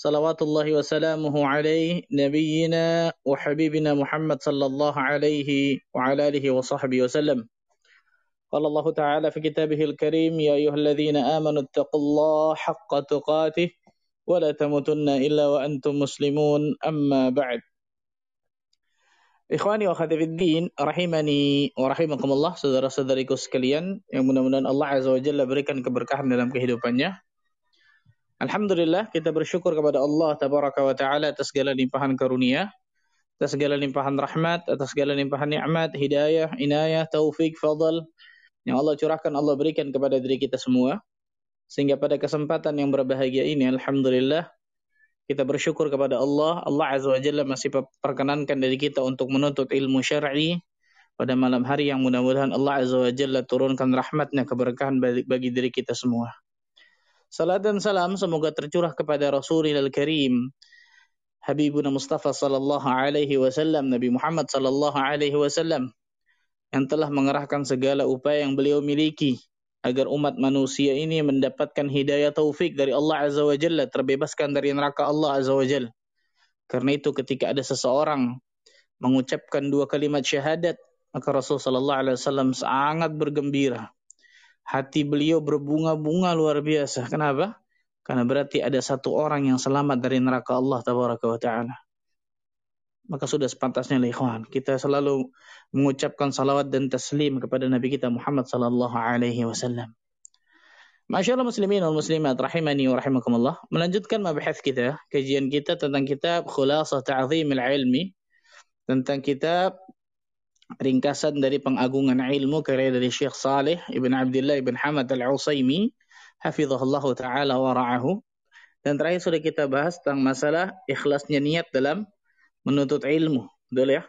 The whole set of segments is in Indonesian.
صلوات الله وسلامه عليه نبينا وحبيبنا محمد صلى الله عليه وعلى آله وصحبه وسلم قال الله تعالى في كتابه الكريم يا أيها الذين آمنوا اتقوا الله حق تقاته ولا تموتن إلا وأنتم مسلمون أما بعد Ikhwani wa khatifiddin, rahimani wa rahimakumullah, saudara-saudariku sekalian, yang mudah-mudahan Allah Azza wa Jalla berikan keberkahan dalam kehidupannya. Alhamdulillah kita bersyukur kepada Allah tabaraka wa taala atas segala limpahan karunia, atas segala limpahan rahmat, atas segala limpahan nikmat, hidayah, inayah, taufik, fadl yang Allah curahkan, Allah berikan kepada diri kita semua. Sehingga pada kesempatan yang berbahagia ini alhamdulillah kita bersyukur kepada Allah, Allah Azza wa Jalla masih perkenankan dari kita untuk menuntut ilmu syar'i pada malam hari yang mudah-mudahan Allah Azza wa Jalla turunkan rahmatnya keberkahan bagi diri kita semua. Salat dan salam semoga tercurah kepada Rasulul Karim Habibuna Mustafa sallallahu alaihi wasallam Nabi Muhammad sallallahu alaihi wasallam yang telah mengerahkan segala upaya yang beliau miliki agar umat manusia ini mendapatkan hidayah taufik dari Allah Azza wa Jalla terbebaskan dari neraka Allah Azza wa Jalla. Karena itu ketika ada seseorang mengucapkan dua kalimat syahadat maka Rasul sallallahu alaihi wasallam sangat bergembira hati beliau berbunga-bunga luar biasa. Kenapa? Karena berarti ada satu orang yang selamat dari neraka Allah tabaraka wa taala. Maka sudah sepantasnya ikhwan, kita selalu mengucapkan salawat dan taslim kepada Nabi kita Muhammad sallallahu alaihi wasallam. Masyaallah muslimin wal muslimat rahimani wa rahimakumullah. Melanjutkan mabahas kita, kajian kita tentang kitab Khulasah Ta'zim al-Ilmi tentang kitab ringkasan dari pengagungan ilmu karya dari Syekh Saleh Ibn Abdullah Ibn Hamad Al-Usaimi hafizahullah taala wa ra'ahu. Dan terakhir sudah kita bahas tentang masalah ikhlasnya niat dalam menuntut ilmu. Betul ya?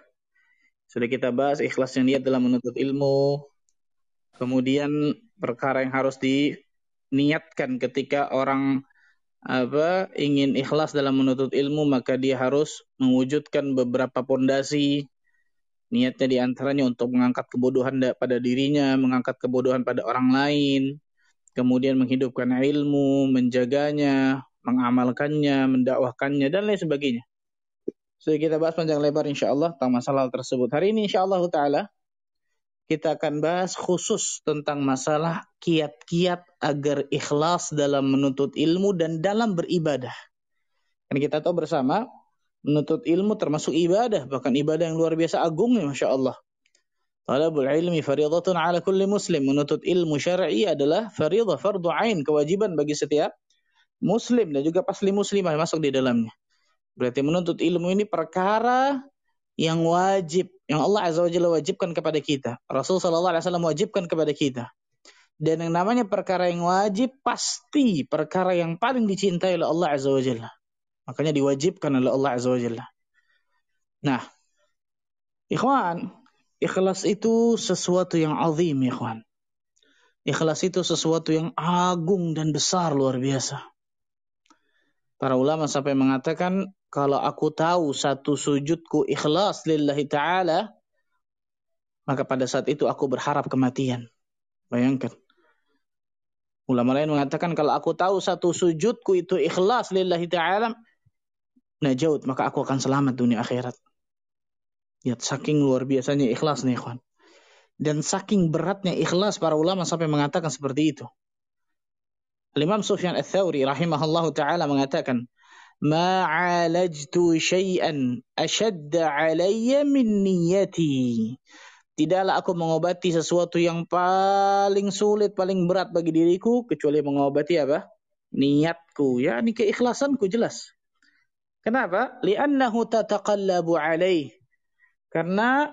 Sudah kita bahas ikhlasnya niat dalam menuntut ilmu. Kemudian perkara yang harus diniatkan ketika orang apa ingin ikhlas dalam menuntut ilmu maka dia harus mewujudkan beberapa pondasi Niatnya di antaranya untuk mengangkat kebodohan pada dirinya, mengangkat kebodohan pada orang lain, kemudian menghidupkan ilmu, menjaganya, mengamalkannya, mendakwahkannya, dan lain sebagainya. Sudah kita bahas panjang lebar insya Allah tentang masalah tersebut. Hari ini insya Allah Ta'ala kita akan bahas khusus tentang masalah kiat-kiat agar ikhlas dalam menuntut ilmu dan dalam beribadah. Dan kita tahu bersama Menuntut ilmu termasuk ibadah, bahkan ibadah yang luar biasa agung ya Masya Allah. Talabul ilmi faridatun ala kulli muslim. Menuntut ilmu syar'i adalah faridah, fardu ain, kewajiban bagi setiap muslim dan juga pasli muslimah masuk di dalamnya. Berarti menuntut ilmu ini perkara yang wajib, yang Allah Azza wa Jalla wajibkan kepada kita. Rasul sallallahu alaihi wasallam wajibkan kepada kita. Dan yang namanya perkara yang wajib pasti perkara yang paling dicintai oleh Allah Azza wa Jalla. Makanya diwajibkan oleh Allah Azza wa Jalla. Nah, ikhwan, ikhlas itu sesuatu yang azim, ikhwan. Ikhlas itu sesuatu yang agung dan besar luar biasa. Para ulama sampai mengatakan, kalau aku tahu satu sujudku ikhlas lillahi ta'ala, maka pada saat itu aku berharap kematian. Bayangkan. Ulama lain mengatakan kalau aku tahu satu sujudku itu ikhlas lillahi ta'ala, najaut, maka aku akan selamat dunia akhirat. Ya, saking luar biasanya ikhlas nih, ikhwan. Dan saking beratnya ikhlas para ulama sampai mengatakan seperti itu. Imam Sufyan Ats-Tsauri rahimahullahu taala mengatakan, "Ma 'alajtu syai'an ashadda 'alayya min niyyati." Tidaklah aku mengobati sesuatu yang paling sulit, paling berat bagi diriku kecuali mengobati apa? Niatku, ya, ini keikhlasanku jelas. Kenapa? Li'annahu tataqallabu alaih. Karena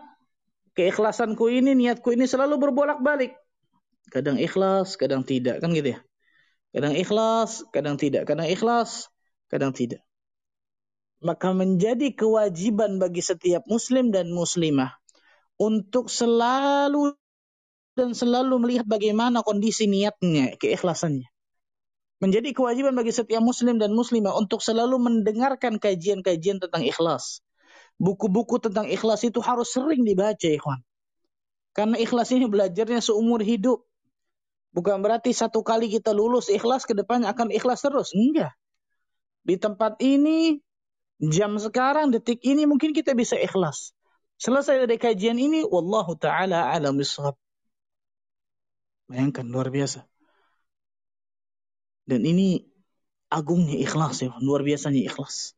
keikhlasanku ini, niatku ini selalu berbolak-balik. Kadang ikhlas, kadang tidak. Kan gitu ya? Kadang ikhlas, kadang tidak. Kadang ikhlas, kadang tidak. maka menjadi kewajiban bagi setiap muslim dan muslimah untuk selalu dan selalu melihat bagaimana kondisi niatnya, keikhlasannya. Menjadi kewajiban bagi setiap muslim dan muslimah untuk selalu mendengarkan kajian-kajian tentang ikhlas. Buku-buku tentang ikhlas itu harus sering dibaca, ikhwan. Karena ikhlas ini belajarnya seumur hidup. Bukan berarti satu kali kita lulus ikhlas, ke depannya akan ikhlas terus. Enggak. Di tempat ini, jam sekarang, detik ini mungkin kita bisa ikhlas. Selesai dari kajian ini, wallahu taala alam. Bayangkan luar biasa. Dan ini agungnya ikhlas ya, luar biasanya ikhlas.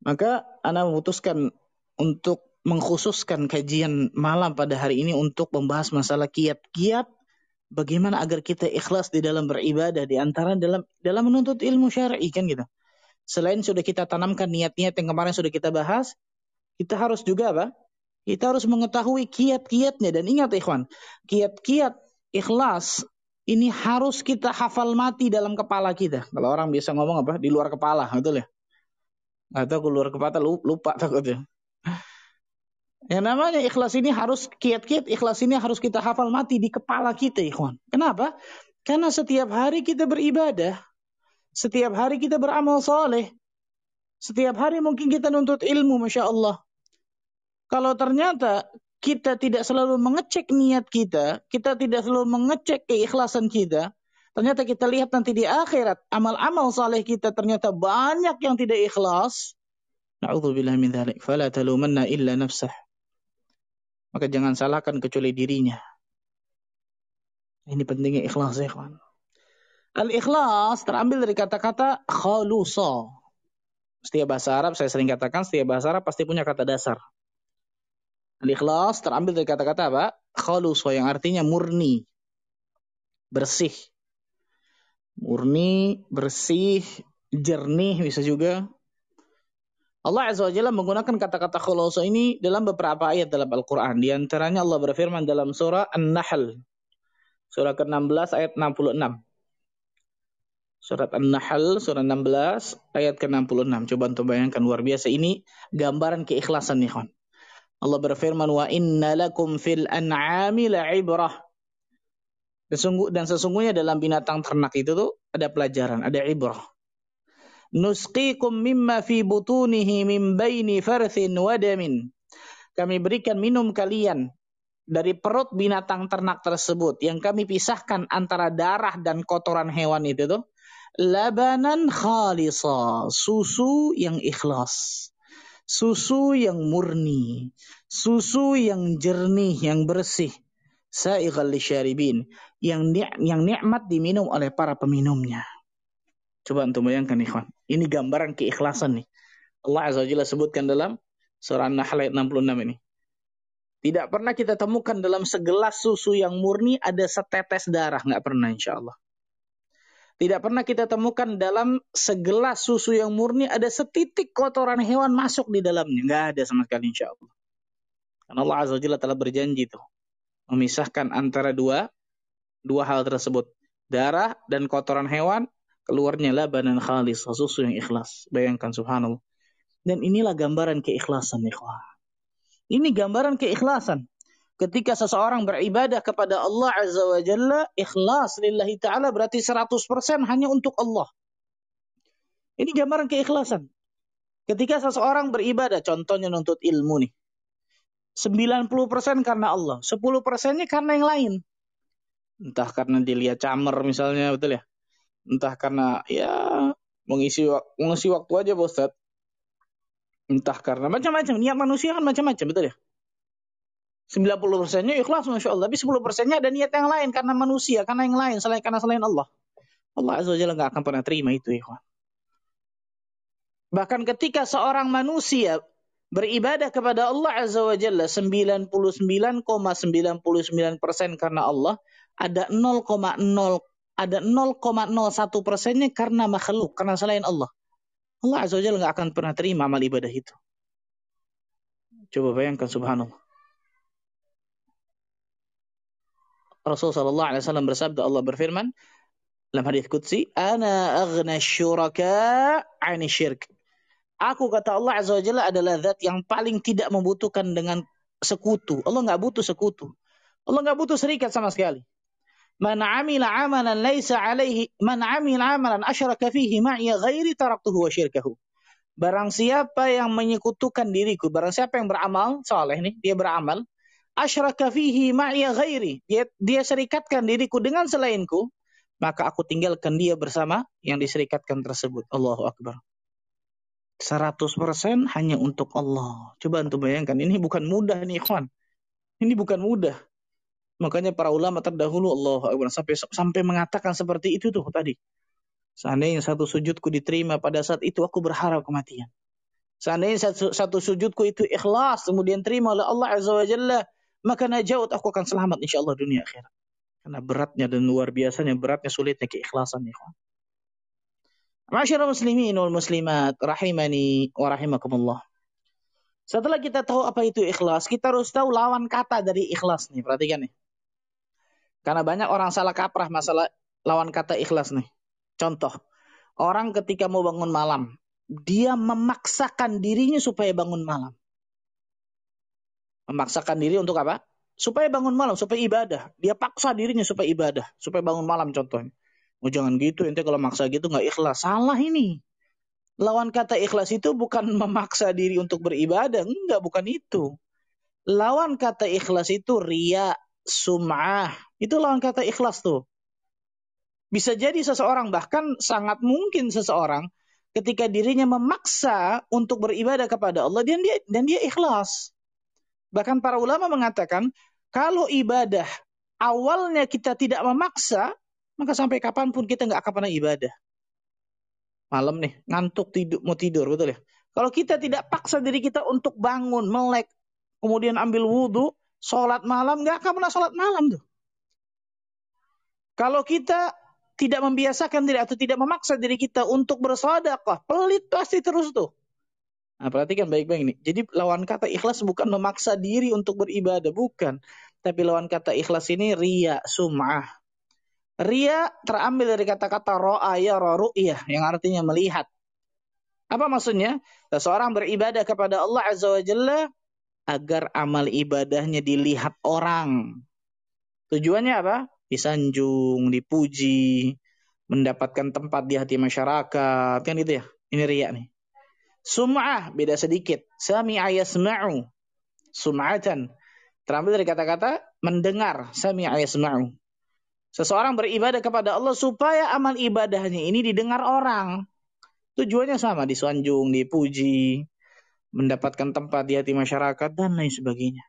Maka Anda memutuskan untuk mengkhususkan kajian malam pada hari ini untuk membahas masalah kiat-kiat bagaimana agar kita ikhlas di dalam beribadah di antara dalam dalam menuntut ilmu syar'i kan gitu. Selain sudah kita tanamkan niat-niat yang kemarin sudah kita bahas, kita harus juga apa? Kita harus mengetahui kiat-kiatnya dan ingat ikhwan, kiat-kiat ikhlas ini harus kita hafal mati dalam kepala kita. Kalau orang biasa ngomong apa? Di luar kepala, betul ya? Atau ke luar kepala lupa takutnya. Yang namanya ikhlas ini harus kiat-kiat ikhlas ini harus kita hafal mati di kepala kita, ikhwan. Kenapa? Karena setiap hari kita beribadah, setiap hari kita beramal soleh, setiap hari mungkin kita nuntut ilmu, Masya Allah. Kalau ternyata kita tidak selalu mengecek niat kita, kita tidak selalu mengecek keikhlasan kita, ternyata kita lihat nanti di akhirat, amal-amal saleh kita ternyata banyak yang tidak ikhlas. Na'udzubillah min dhalik. Fala talumanna illa nafsah. Maka jangan salahkan kecuali dirinya. Ini pentingnya ikhlas ya kawan. Al-ikhlas terambil dari kata-kata khalusa. Setiap bahasa Arab, saya sering katakan, setiap bahasa Arab pasti punya kata dasar. Al-ikhlas terambil dari kata-kata apa? Khalus, yang artinya murni. Bersih. Murni, bersih, jernih bisa juga. Allah Azza wa Jalla menggunakan kata-kata khulus ini dalam beberapa ayat dalam Al-Quran. Di antaranya Allah berfirman dalam surah An-Nahl. Surah ke-16 ayat 66. Surat An-Nahl, surah 16, ayat ke-66. Coba untuk bayangkan, luar biasa. Ini gambaran keikhlasan nih, kawan. Allah berfirman, Wa inna lakum fil an'ami la'ibrah. Dan sesungguhnya dalam binatang ternak itu tuh ada pelajaran, ada ibrah. Nusqikum mimma fi butunihi min baini farthin wadamin. Kami berikan minum kalian dari perut binatang ternak tersebut yang kami pisahkan antara darah dan kotoran hewan itu tuh labanan khalisa, susu yang ikhlas. Susu yang murni, susu yang jernih, yang bersih. Sa'ighal lisyaribin, yang ni yang nikmat diminum oleh para peminumnya. Coba untuk bayangkan ikhwan. Ini gambaran keikhlasan nih. Allah Azza wa Jalla sebutkan dalam surah An-Nahl ayat 66 ini. Tidak pernah kita temukan dalam segelas susu yang murni ada setetes darah. Nggak pernah insya Allah. Tidak pernah kita temukan dalam segelas susu yang murni ada setitik kotoran hewan masuk di dalamnya. Nggak ada sama sekali insya Allah. Karena Allah Azza Jalla telah berjanji itu. Memisahkan antara dua, dua hal tersebut. Darah dan kotoran hewan, keluarnya labanan khalis, susu yang ikhlas. Bayangkan subhanallah. Dan inilah gambaran keikhlasan ikhwah. Ini gambaran keikhlasan ketika seseorang beribadah kepada Allah Azza wa Jalla, ikhlas lillahi ta'ala berarti 100% hanya untuk Allah. Ini gambaran keikhlasan. Ketika seseorang beribadah, contohnya nuntut ilmu nih. 90% karena Allah, 10%-nya karena yang lain. Entah karena dilihat camer misalnya, betul ya? Entah karena ya mengisi mengisi waktu aja, Ustaz. Entah karena macam-macam. Niat manusia kan macam-macam, betul ya? 90 persennya ikhlas Masya Allah. Tapi 10 persennya ada niat yang lain. Karena manusia, karena yang lain. Selain, karena selain Allah. Allah Azza wa Jalla gak akan pernah terima itu ikhwan. Bahkan ketika seorang manusia beribadah kepada Allah Azza wa Jalla 99,99% ,99 karena Allah, ada 0,0 ada 0,01 persennya karena makhluk, karena selain Allah. Allah Azza wa Jalla gak akan pernah terima amal ibadah itu. Coba bayangkan subhanallah. Rasul sallallahu alaihi wasallam bersabda Allah berfirman dalam hadis qudsi, "Ana aghna syuraka 'ani syirk." Aku kata Allah Azza wa Jalla adalah zat yang paling tidak membutuhkan dengan sekutu. Allah nggak butuh sekutu. Allah nggak butuh serikat sama sekali. Man amila amalan laisa alaihi man amila amalan asyraka fihi ma'iya ghairi taraktuhu wa syirkahu. Barang siapa yang menyekutukan diriku, barang siapa yang beramal saleh nih, dia beramal, asyraka fihi ma'iya ghairi. Dia serikatkan diriku dengan selainku, maka aku tinggalkan dia bersama yang diserikatkan tersebut. Allahu akbar. 100% hanya untuk Allah. Coba untuk bayangkan, ini bukan mudah nih ikhwan. Ini bukan mudah. Makanya para ulama terdahulu Allah Akbar sampai sampai mengatakan seperti itu tuh tadi. Seandainya satu sujudku diterima pada saat itu aku berharap kematian. Seandainya satu, satu sujudku itu ikhlas kemudian terima oleh Allah Azza wa Jalla, maka najaut aku akan selamat insyaallah dunia akhirat. Karena beratnya dan luar biasanya beratnya sulitnya keikhlasan ya. Masyarakat muslimin wal muslimat rahimani wa rahimakumullah. Setelah kita tahu apa itu ikhlas, kita harus tahu lawan kata dari ikhlas nih. Perhatikan nih. Karena banyak orang salah kaprah masalah lawan kata ikhlas nih. Contoh, orang ketika mau bangun malam, dia memaksakan dirinya supaya bangun malam. Memaksakan diri untuk apa? Supaya bangun malam, supaya ibadah. Dia paksa dirinya supaya ibadah, supaya bangun malam contohnya. Oh jangan gitu, ente kalau maksa gitu nggak ikhlas. Salah ini. Lawan kata ikhlas itu bukan memaksa diri untuk beribadah. Enggak, bukan itu. Lawan kata ikhlas itu ria, sum'ah. Itu lawan kata ikhlas tuh. Bisa jadi seseorang, bahkan sangat mungkin seseorang ketika dirinya memaksa untuk beribadah kepada Allah dan dia dan dia ikhlas. Bahkan para ulama mengatakan kalau ibadah awalnya kita tidak memaksa, maka sampai kapan pun kita nggak akan pernah ibadah. Malam nih, ngantuk tidur, mau tidur, betul ya? Kalau kita tidak paksa diri kita untuk bangun, melek, kemudian ambil wudhu, sholat malam, nggak akan pernah sholat malam tuh. Kalau kita tidak membiasakan diri atau tidak memaksa diri kita untuk bersedekah, pelit pasti terus tuh. Nah, perhatikan baik-baik ini. Jadi lawan kata ikhlas bukan memaksa diri untuk beribadah, bukan. Tapi lawan kata ikhlas ini ria, sum'ah. Ria terambil dari kata-kata ro'a ya ru'yah yang artinya melihat. Apa maksudnya? Seseorang beribadah kepada Allah Azza wa Jalla agar amal ibadahnya dilihat orang. Tujuannya apa? Disanjung, dipuji, mendapatkan tempat di hati masyarakat. Kan itu ya? Ini ria nih. Sum'ah beda sedikit. Sami'a yasma'u. Sum'atan. Terambil dari kata-kata mendengar. Sami'a yasma'u. Seseorang beribadah kepada Allah supaya amal ibadahnya ini didengar orang. Tujuannya sama, disanjung, dipuji, mendapatkan tempat di hati masyarakat, dan lain sebagainya.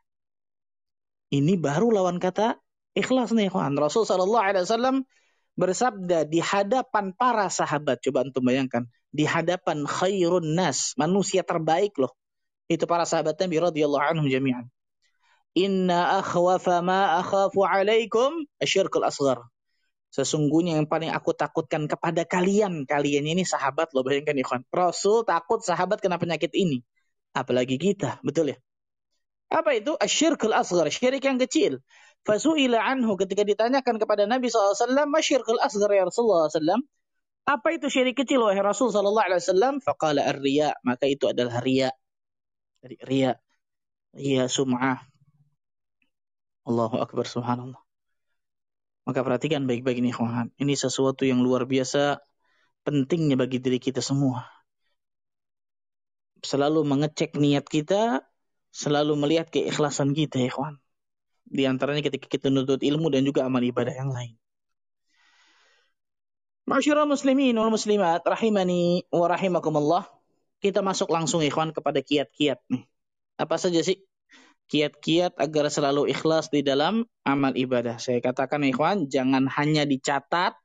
Ini baru lawan kata ikhlas nih, kawan. Rasul Shallallahu Alaihi Wasallam bersabda di hadapan para sahabat. Coba untuk bayangkan, di hadapan khairun nas, manusia terbaik loh. Itu para sahabat Nabi radhiyallahu anhum jami'an. Inna akhwafa ma akhafu alaikum asyirkul asghar. Sesungguhnya yang paling aku takutkan kepada kalian. Kalian ini sahabat loh, bayangkan ikhwan. Rasul takut sahabat kena penyakit ini. Apalagi kita, betul ya? Apa itu? Asyirkul asghar, syirik yang kecil. Fasu'ila anhu ketika ditanyakan kepada Nabi SAW, Asyirkul asghar ya Rasulullah SAW. Apa itu syirik kecil wahai Rasul sallallahu alaihi wasallam? Faqala ar-riya, maka itu adalah riya. Dari riya. Riya sum'ah. Allahu Akbar subhanallah. Maka perhatikan baik-baik ini kawan. Ini sesuatu yang luar biasa pentingnya bagi diri kita semua. Selalu mengecek niat kita, selalu melihat keikhlasan kita kawan. Di antaranya ketika kita menuntut ilmu dan juga amal ibadah yang lain. Masyarakat muslimin wal muslimat rahimani wa rahimakumullah. Kita masuk langsung ikhwan kepada kiat-kiat nih. Apa saja sih kiat-kiat agar selalu ikhlas di dalam amal ibadah. Saya katakan ikhwan, jangan hanya dicatat,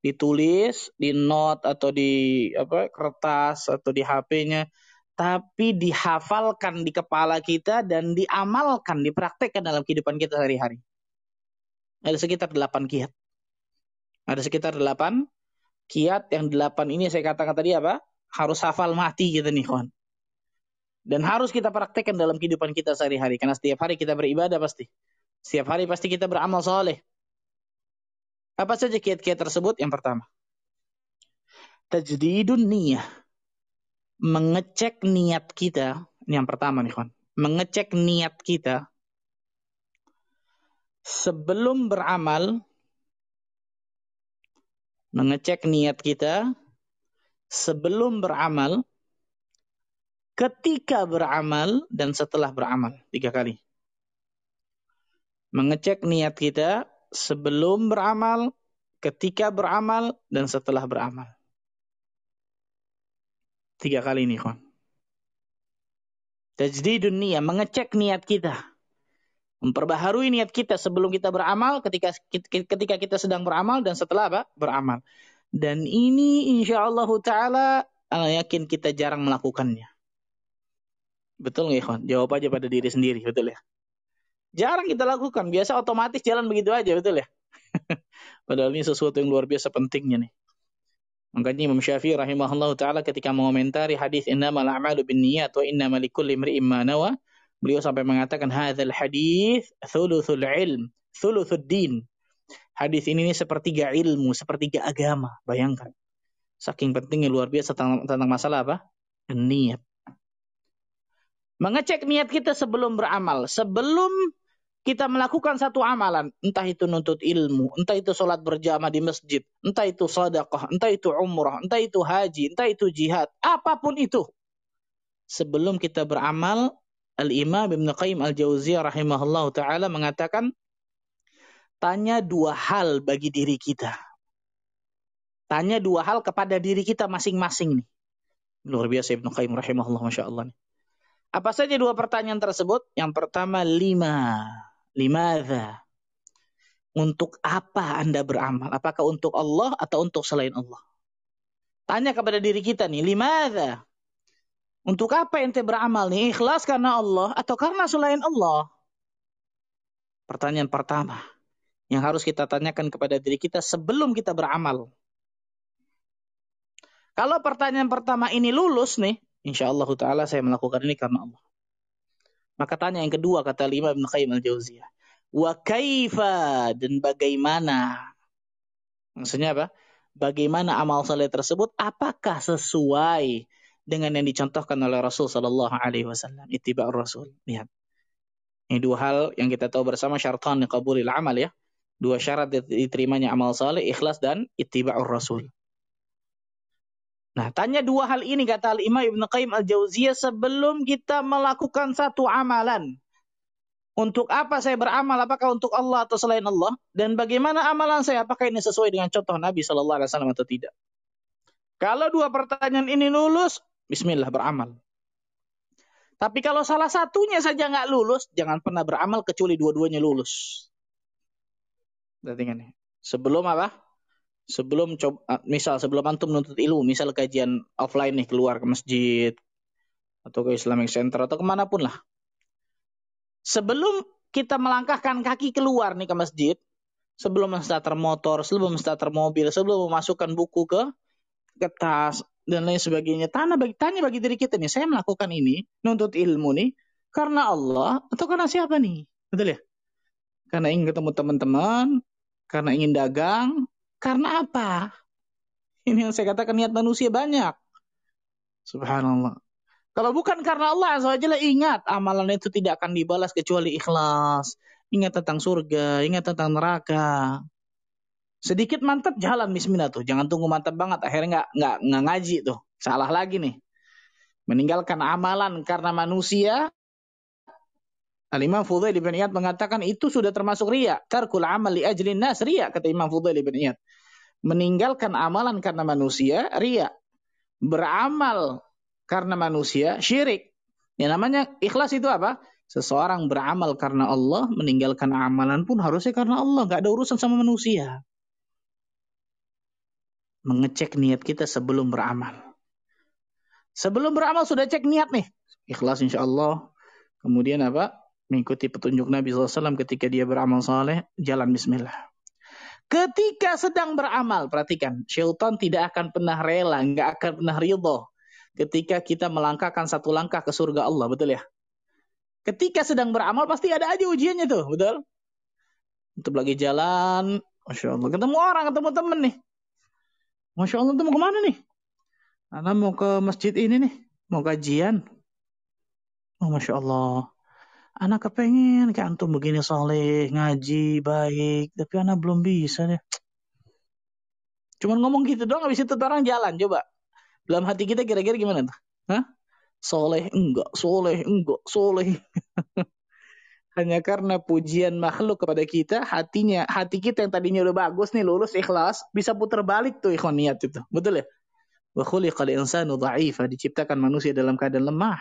ditulis di note atau di apa kertas atau di HP-nya, tapi dihafalkan di kepala kita dan diamalkan, dipraktekkan dalam kehidupan kita sehari-hari. Ada sekitar delapan kiat. Ada sekitar delapan kiat yang delapan ini saya katakan tadi apa? Harus hafal mati gitu nih kawan. Dan harus kita praktekkan dalam kehidupan kita sehari-hari. Karena setiap hari kita beribadah pasti. Setiap hari pasti kita beramal soleh. Apa saja kiat-kiat tersebut? Yang pertama. Tajdidun niyah. mengecek niat kita. Ini yang pertama nih, kawan. Mengecek niat kita sebelum beramal. Mengecek niat kita sebelum beramal, ketika beramal, dan setelah beramal. Tiga kali. Mengecek niat kita sebelum beramal, ketika beramal, dan setelah beramal. Tiga kali ini, kawan. Tajdidun dunia mengecek niat kita. Memperbaharui niat kita sebelum kita beramal, ketika ketika kita sedang beramal, dan setelah apa? Beramal. Dan ini insya Allah Ta'ala, yakin kita jarang melakukannya. Betul nggak, kawan? Jawab aja pada diri sendiri, betul ya? Jarang kita lakukan. Biasa otomatis jalan begitu aja, betul ya? Padahal ini sesuatu yang luar biasa pentingnya nih. Makanya Imam Syafi'i rahimahullah taala ketika mengomentari hadis innamal a'malu binniyat wa innamal likulli imri'in ma nawa, beliau sampai mengatakan hadzal hadis thuluthul ilm, thuluthud din. Hadis ini, ini sepertiga ilmu, sepertiga agama. Bayangkan. Saking pentingnya luar biasa tentang, tentang masalah apa? Niat. Mengecek niat kita sebelum beramal. Sebelum kita melakukan satu amalan, entah itu nuntut ilmu, entah itu sholat berjamaah di masjid, entah itu sadaqah, entah itu umrah, entah itu haji, entah itu jihad, apa pun itu. Sebelum kita beramal, Al-Imam Ibn Qayyim Al-Jauziyah rahimahullah ta'ala mengatakan, tanya dua hal bagi diri kita. Tanya dua hal kepada diri kita masing-masing nih. Luar biasa Ibn Qayyim rahimahullah, Masya Allah. Apa saja dua pertanyaan tersebut? Yang pertama, lima Limadha? Untuk apa Anda beramal? Apakah untuk Allah atau untuk selain Allah? Tanya kepada diri kita nih, limadha? Untuk apa ente beramal nih? Ikhlas karena Allah atau karena selain Allah? Pertanyaan pertama yang harus kita tanyakan kepada diri kita sebelum kita beramal. Kalau pertanyaan pertama ini lulus nih, insya Allah Ta'ala saya melakukan ini karena Allah. Maka tanya yang kedua kata lima Ibn Qayyim al-Jauziyah. Wa kaifa dan bagaimana? Maksudnya apa? Bagaimana amal saleh tersebut apakah sesuai dengan yang dicontohkan oleh Rasul sallallahu alaihi wasallam? Ittiba' Rasul. Lihat. Ini dua hal yang kita tahu bersama syaratan qabulil amal ya. Dua syarat diterimanya amal saleh, ikhlas dan ittiba'ur Rasul. Nah, tanya dua hal ini kata Al-Imam Ibn Qayyim Al-Jauziyah sebelum kita melakukan satu amalan. Untuk apa saya beramal? Apakah untuk Allah atau selain Allah? Dan bagaimana amalan saya? Apakah ini sesuai dengan contoh Nabi Shallallahu Alaihi Wasallam atau tidak? Kalau dua pertanyaan ini lulus, Bismillah beramal. Tapi kalau salah satunya saja nggak lulus, jangan pernah beramal kecuali dua-duanya lulus. Berarti kan Sebelum apa? sebelum coba ah, misal sebelum antum menuntut ilmu misal kajian offline nih keluar ke masjid atau ke Islamic Center atau ke mana pun lah sebelum kita melangkahkan kaki keluar nih ke masjid sebelum starter motor sebelum starter mobil sebelum memasukkan buku ke ke tas dan lain sebagainya tanya bagi tanya bagi diri kita nih saya melakukan ini nuntut ilmu nih karena Allah atau karena siapa nih betul ya karena ingin ketemu teman-teman karena ingin dagang karena apa? Ini yang saya katakan niat manusia banyak. Subhanallah. Kalau bukan karena Allah Azza ingat amalan itu tidak akan dibalas kecuali ikhlas. Ingat tentang surga, ingat tentang neraka. Sedikit mantap jalan bismillah tuh. Jangan tunggu mantap banget akhirnya nggak nggak nggak ngaji tuh. Salah lagi nih. Meninggalkan amalan karena manusia Al-Imam Fudail bin Iyad mengatakan itu sudah termasuk riya. Tarkul amal li ajlin nas riya kata Imam Fudail bin Iyad. Meninggalkan amalan karena manusia riya. Beramal karena manusia syirik. Yang namanya ikhlas itu apa? Seseorang beramal karena Allah, meninggalkan amalan pun harusnya karena Allah, Gak ada urusan sama manusia. Mengecek niat kita sebelum beramal. Sebelum beramal sudah cek niat nih. Ikhlas insya Allah. Kemudian apa? mengikuti petunjuk Nabi SAW ketika dia beramal saleh, jalan bismillah. Ketika sedang beramal, perhatikan, syaitan tidak akan pernah rela, nggak akan pernah ridho ketika kita melangkahkan satu langkah ke surga Allah, betul ya? Ketika sedang beramal pasti ada aja ujiannya tuh, betul? Untuk lagi jalan, Masya Allah, ketemu orang, ketemu temen nih. Masya Allah, ketemu ke mana nih? Anak mau ke masjid ini nih. Mau kajian? Oh, Masya Allah. Anak kepengen kayak antum begini soleh, ngaji, baik. Tapi anak belum bisa deh. Cuman ngomong gitu doang, habis itu orang jalan. Coba. Dalam hati kita kira-kira gimana tuh? Hah? Soleh enggak, soleh enggak, soleh. Hanya karena pujian makhluk kepada kita, hatinya, hati kita yang tadinya udah bagus nih, lulus, ikhlas, bisa putar balik tuh ikhwan niat itu. Betul ya? Wa khuliqal insanu dha'ifa, diciptakan manusia dalam keadaan lemah.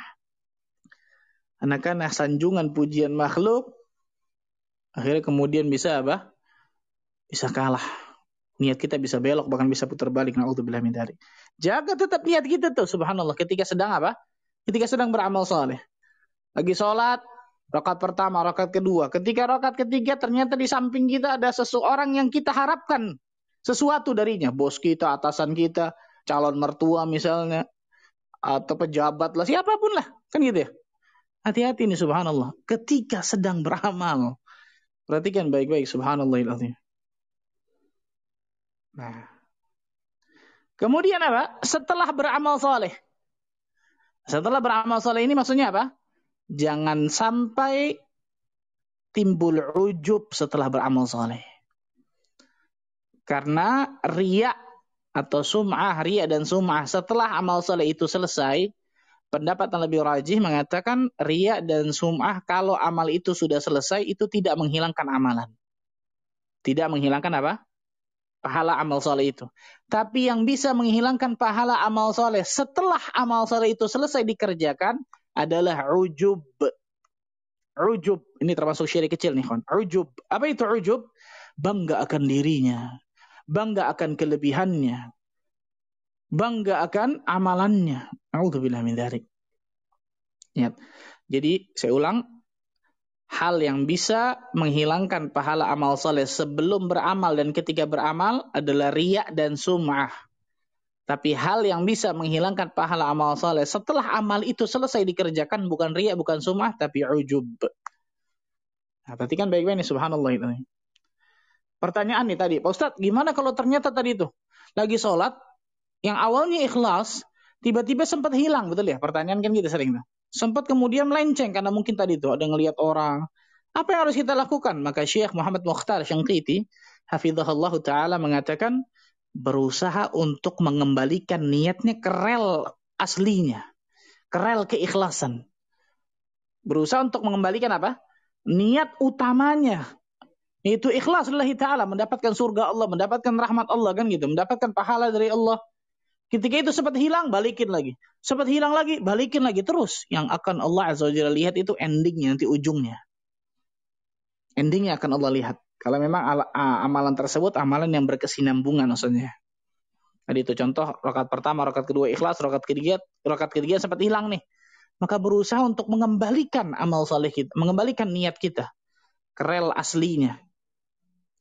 Anak-anak sanjungan pujian makhluk, akhirnya kemudian bisa apa? Bisa kalah. Niat kita bisa belok, bahkan bisa putar balik. Na'udzubillah min dari. Jaga tetap niat kita tuh, subhanallah. Ketika sedang apa? Ketika sedang beramal soleh. Lagi sholat, Rokat pertama, rokat kedua. Ketika rokat ketiga ternyata di samping kita ada seseorang yang kita harapkan sesuatu darinya. Bos kita, atasan kita, calon mertua misalnya. Atau pejabat lah, siapa pun lah. Kan gitu ya. Hati-hati nih subhanallah. Ketika sedang beramal. Perhatikan baik-baik subhanallah. Nah. Kemudian apa? Setelah beramal soleh. Setelah beramal soleh ini maksudnya apa? Jangan sampai timbul ujub setelah beramal soleh. Karena riak atau sum'ah, riak dan sum'ah setelah amal soleh itu selesai, pendapat yang lebih rajih mengatakan riak dan sum'ah kalau amal itu sudah selesai itu tidak menghilangkan amalan. Tidak menghilangkan apa? Pahala amal soleh itu. Tapi yang bisa menghilangkan pahala amal soleh setelah amal soleh itu selesai dikerjakan adalah ujub. Ujub. Ini termasuk syirik kecil nih, kawan. Ujub. Apa itu ujub? Bangga akan dirinya. Bangga akan kelebihannya. Bangga akan amalannya. A'udzubillah min dzalik. Ya. Jadi, saya ulang. Hal yang bisa menghilangkan pahala amal soleh sebelum beramal dan ketika beramal adalah riak dan sum'ah. Tapi hal yang bisa menghilangkan pahala amal soleh setelah amal itu selesai dikerjakan bukan riak, bukan sumah, tapi ujub. Nah, perhatikan baik-baik nih, subhanallah ini. Pertanyaan nih tadi, Pak Ustadz, gimana kalau ternyata tadi itu lagi sholat, yang awalnya ikhlas, tiba-tiba sempat hilang, betul ya? Pertanyaan kan gitu sering tuh. Sempat kemudian melenceng karena mungkin tadi itu ada ngelihat orang. Apa yang harus kita lakukan? Maka Syekh Muhammad Mukhtar Syangkiti, hafizahullah taala mengatakan, berusaha untuk mengembalikan niatnya ke rel aslinya, ke rel keikhlasan. Berusaha untuk mengembalikan apa? Niat utamanya. Itu ikhlas lillahi ta'ala, mendapatkan surga Allah, mendapatkan rahmat Allah kan gitu, mendapatkan pahala dari Allah. Ketika itu sempat hilang, balikin lagi. Sempat hilang lagi, balikin lagi terus. Yang akan Allah Azza wa Jalla lihat itu endingnya, nanti ujungnya. Endingnya akan Allah lihat. Kalau memang amalan tersebut amalan yang berkesinambungan maksudnya. Tadi itu contoh rakaat pertama, rakaat kedua ikhlas, rakaat ketiga, rakaat ketiga sempat hilang nih. Maka berusaha untuk mengembalikan amal saleh kita, mengembalikan niat kita ke rel aslinya.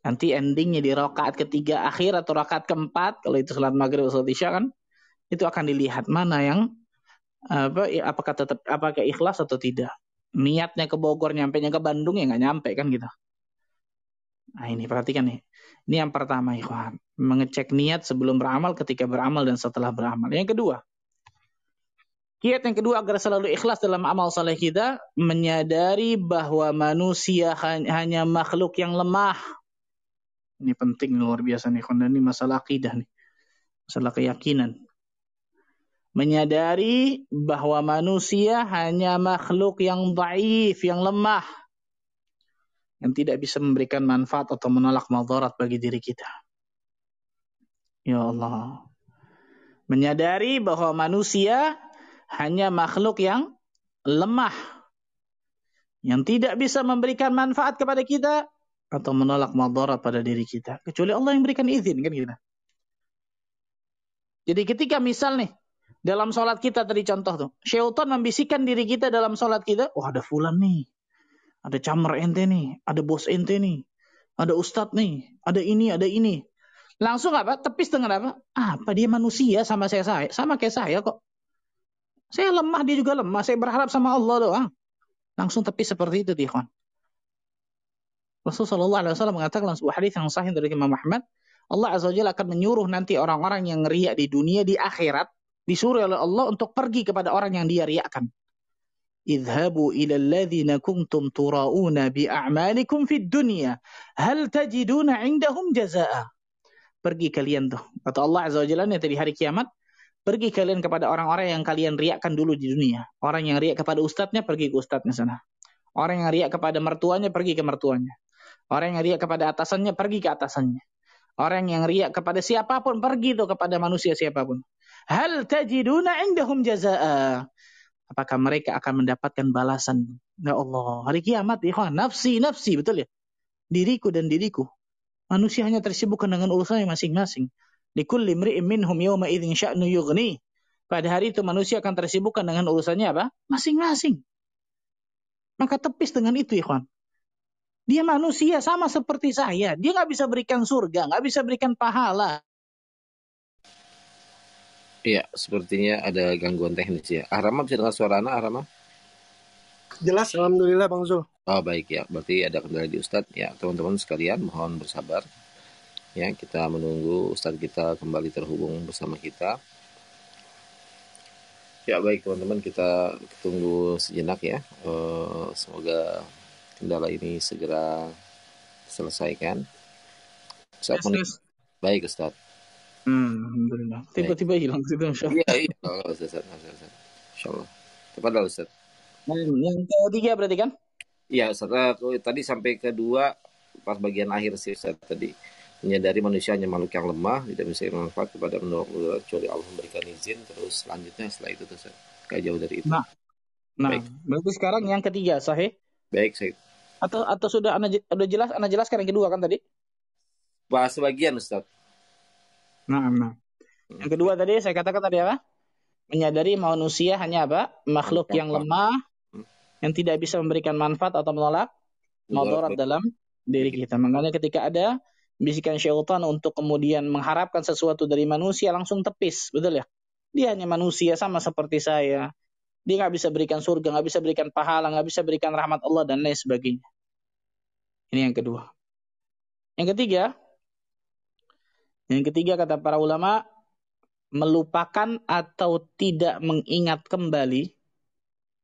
Nanti endingnya di rakaat ketiga akhir atau rakaat keempat, kalau itu salat maghrib atau isya kan, itu akan dilihat mana yang apa apakah tetap apakah ikhlas atau tidak. Niatnya ke Bogor, nyampe nya ke Bandung ya nggak nyampe kan gitu. Nah ini perhatikan nih. Ini yang pertama ikhwan. Mengecek niat sebelum beramal, ketika beramal, dan setelah beramal. Yang kedua. Kiat yang kedua agar selalu ikhlas dalam amal saleh kita. Menyadari bahwa manusia hanya makhluk yang lemah. Ini penting luar biasa nih. Dan ini masalah akidah nih. Masalah keyakinan. Menyadari bahwa manusia hanya makhluk yang baif, yang lemah yang tidak bisa memberikan manfaat atau menolak madarat bagi diri kita. Ya Allah. Menyadari bahwa manusia hanya makhluk yang lemah. Yang tidak bisa memberikan manfaat kepada kita atau menolak madarat pada diri kita. Kecuali Allah yang berikan izin kan kita. Jadi ketika misal nih, dalam sholat kita tadi contoh tuh. Syaitan membisikkan diri kita dalam sholat kita. Wah ada fulan nih ada camar ente nih, ada bos ente nih, ada ustadz nih, ada ini, ada ini. Langsung apa? Tepis dengan apa? Apa dia manusia sama saya, saya sama kayak saya kok. Saya lemah, dia juga lemah. Saya berharap sama Allah doang. Langsung tepis seperti itu, Tihon. Rasulullah SAW mengatakan dalam sebuah hadis yang sahih dari Imam Muhammad, Allah Azza wa akan menyuruh nanti orang-orang yang riak di dunia di akhirat, Disuruh oleh Allah untuk pergi kepada orang yang dia riakkan. Idhabu ila alladhina kuntum turauna bi'a'malikum fid dunya. Hal tajiduna indahum jaza'a. Pergi kalian tuh. Kata Allah Azza wa Jalla nanti di hari kiamat. Pergi kalian kepada orang-orang yang kalian riakkan dulu di dunia. Orang yang riak kepada ustadznya, pergi ke ustadznya sana. Orang yang riak kepada mertuanya, pergi ke mertuanya. Orang yang riak kepada atasannya, pergi ke atasannya. Orang yang riak kepada siapa pun, pergi tuh kepada manusia siapa pun. Hal tajiduna indahum jaza'a. Apakah mereka akan mendapatkan balasan? Ya Allah, hari kiamat, ikhwan. Nafsi, nafsi, betul ya? Diriku dan diriku. Manusia hanya tersibukkan dengan urusannya masing-masing. Likulli mri'in minhum yawma idzin sya'nu yughni. Pada hari itu manusia akan tersibukkan dengan urusannya apa? Masing-masing. Maka tepis dengan itu, ikhwan. Dia manusia sama seperti saya. Dia nggak bisa berikan surga, nggak bisa berikan pahala. Iya, sepertinya ada gangguan teknis ya. Arama bisa dengar suara anak, Arama? Jelas, Alhamdulillah Bang Zul. Oh baik ya, berarti ada kendala di Ustadz. Ya, teman-teman sekalian mohon bersabar. Ya, kita menunggu Ustadz kita kembali terhubung bersama kita. Ya baik teman-teman, kita tunggu sejenak ya. Uh, semoga kendala ini segera selesaikan. Ustaz, yes, Baik Ustadz. Hmm, Alhamdulillah. Tiba-tiba hilang gitu Ustaz. Iya, iya. Oh, Ustaz, Ustaz. Insyaallah. Tepat Ustaz. Nah, yang ketiga berarti kan? Iya, Ustaz. Tadi sampai kedua pas bagian akhir sih Ustaz tadi menyadari manusia hanya makhluk yang lemah tidak bisa bermanfaat kepada menurut kecuali Allah memberikan izin terus selanjutnya setelah itu terus kayak jauh dari itu nah nah Baik. berarti sekarang yang ketiga sahih Baik, sahih atau atau sudah anda sudah jelas anda jelaskan yang kedua kan tadi bahas sebagian Ustaz nah nah yang kedua tadi saya katakan tadi apa menyadari manusia hanya apa makhluk yang lemah hmm. yang tidak bisa memberikan manfaat atau menolak mudarat dalam diri kita makanya ketika ada bisikan syaitan untuk kemudian mengharapkan sesuatu dari manusia langsung tepis, betul ya? Dia hanya manusia sama seperti saya. Dia nggak bisa berikan surga, nggak bisa berikan pahala, nggak bisa berikan rahmat Allah dan lain sebagainya. Ini yang kedua. Yang ketiga, yang ketiga kata para ulama melupakan atau tidak mengingat kembali,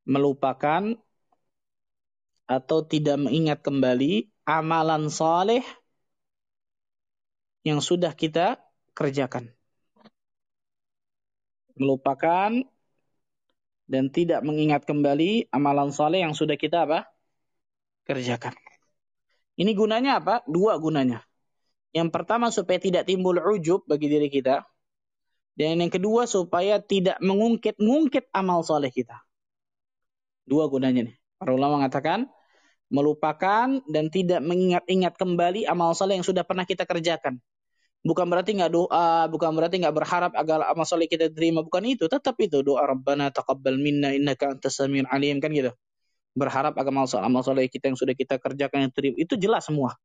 melupakan atau tidak mengingat kembali amalan soleh yang sudah kita kerjakan. Melupakan dan tidak mengingat kembali amalan soleh yang sudah kita apa? Kerjakan. Ini gunanya apa? Dua gunanya. Yang pertama supaya tidak timbul ujub bagi diri kita. Dan yang kedua supaya tidak mengungkit-ngungkit amal soleh kita. Dua gunanya nih. Para ulama mengatakan melupakan dan tidak mengingat-ingat kembali amal soleh yang sudah pernah kita kerjakan. Bukan berarti nggak doa, bukan berarti nggak berharap agar amal soleh kita terima, bukan itu. Tetap itu doa Rabbana taqabbal minna innaka antas samiul alim kan gitu. Berharap agar amal soleh, amal soleh kita yang sudah kita kerjakan yang terima, itu jelas semua.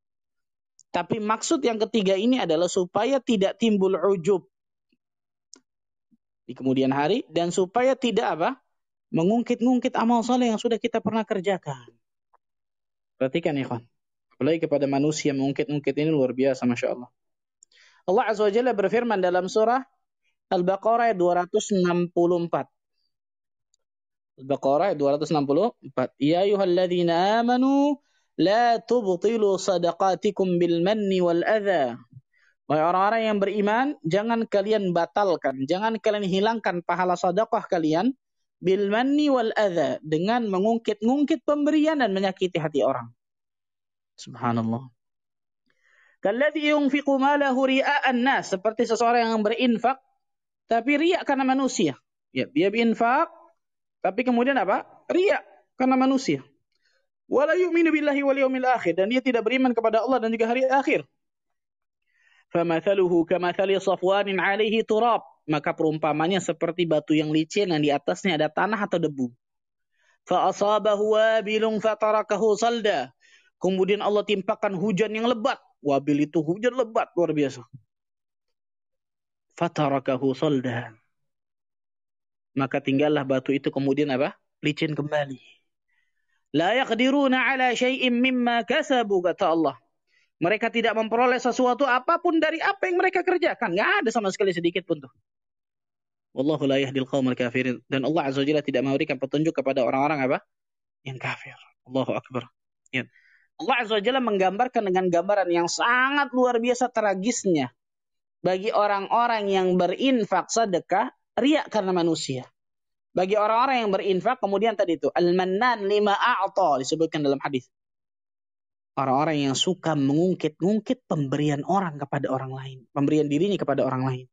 Tapi maksud yang ketiga ini adalah supaya tidak timbul ujub di kemudian hari dan supaya tidak apa? mengungkit-ungkit amal soleh yang sudah kita pernah kerjakan. Perhatikan ya, kawan. Apalagi kepada manusia mengungkit-ungkit ini luar biasa, Masya Allah. Allah Azza wa Jalla berfirman dalam surah Al-Baqarah 264. Al-Baqarah 264. Ya ayyuhalladzina amanu la tubtilu sadaqatikum bil manni wal adha. Wahai orang-orang yang beriman, jangan kalian batalkan, jangan kalian hilangkan pahala sedekah kalian bil manni wal adha dengan mengungkit-ungkit pemberian dan menyakiti hati orang. Subhanallah. Kalladhi yunfiqu malahu ria'an nas. Seperti seseorang yang berinfak, tapi riak karena manusia. Ya, dia berinfak, tapi kemudian apa? Riak karena manusia wala yu'minu billahi wal akhir dan dia tidak beriman kepada Allah dan juga hari akhir. Famathaluhu kamathali safwanin alaihi turab. Maka perumpamannya seperti batu yang licin dan di atasnya ada tanah atau debu. Wabilun fatarakahu salda. Kemudian Allah timpakan hujan yang lebat. Wabil itu hujan lebat luar biasa. Maka tinggallah batu itu kemudian apa? Licin kembali. La yaqdiruna ala syai'im mimma kasabu kata Allah. Mereka tidak memperoleh sesuatu apa pun dari apa yang mereka kerjakan. Nggak ada sama sekali sedikit pun tuh. Wallahu la yahdil qaumal kafirin. Dan Allah Azza wa tidak memberikan petunjuk kepada orang-orang apa? Yang kafir. Allahu Akbar. Ya. Allah Azza wa menggambarkan dengan gambaran yang sangat luar biasa tragisnya bagi orang-orang yang berinfak sedekah riak karena manusia. Bagi orang-orang yang berinfak kemudian tadi itu al-mannan lima a'ta disebutkan dalam hadis. Orang-orang yang suka mengungkit-ungkit pemberian orang kepada orang lain, pemberian dirinya kepada orang lain.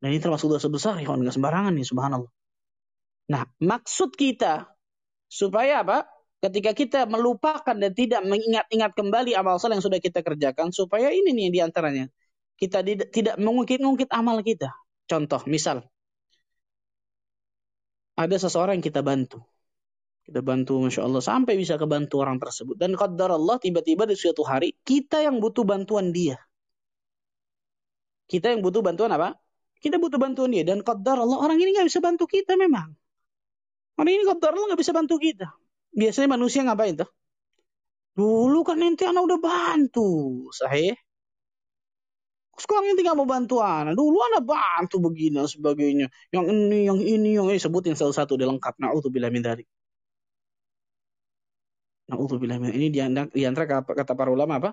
Dan ini termasuk dosa besar ya, nggak sembarangan nih, subhanallah. Nah, maksud kita supaya apa? Ketika kita melupakan dan tidak mengingat-ingat kembali amal saleh yang sudah kita kerjakan, supaya ini nih di antaranya. Kita tidak mengungkit-ungkit amal kita. Contoh, misal, ada seseorang yang kita bantu. Kita bantu, Masya Allah, sampai bisa kebantu orang tersebut. Dan qadar Allah, tiba-tiba di suatu hari, kita yang butuh bantuan dia. Kita yang butuh bantuan apa? Kita butuh bantuan dia dan qadar Allah orang ini nggak bisa bantu kita memang. Orang ini qadar Allah nggak bisa bantu kita. Biasanya manusia ngapain tuh? Dulu kan nanti anak udah bantu, sahih. Sekarang nanti nggak mau bantuan. Dulu anak bantu begini dan sebagainya. Yang ini, yang ini, yang ini sebutin salah satu dia lengkap. Nauzubillah min dzalik. Nauzubillah min ini di antara kata para ulama apa?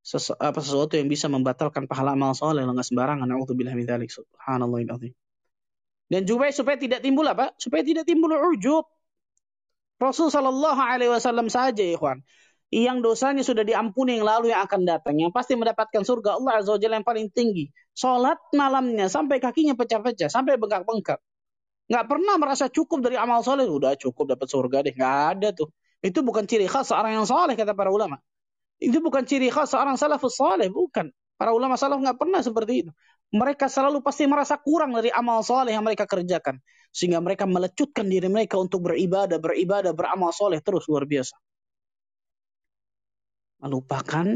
sesu, apa sesuatu yang bisa membatalkan pahala amal soleh nggak sembarangan. Nauzubillah min dzalik. Subhanallahil Dan juga supaya tidak timbul apa? Supaya tidak timbul ujub. Rasul Shallallahu Alaihi Wasallam saja, ikhwan, yang dosanya sudah diampuni yang lalu yang akan datang, yang pasti mendapatkan surga Allah Azza Wajalla yang paling tinggi. Sholat malamnya sampai kakinya pecah-pecah, sampai bengkak-bengkak. Nggak pernah merasa cukup dari amal soleh, udah cukup dapat surga deh, nggak ada tuh. Itu bukan ciri khas seorang yang soleh kata para ulama. Itu bukan ciri khas seorang salafus saleh, bukan. Para ulama salaf nggak pernah seperti itu. Mereka selalu pasti merasa kurang dari amal soleh yang mereka kerjakan. Sehingga mereka melecutkan diri mereka untuk beribadah, beribadah, beramal soleh terus luar biasa. Melupakan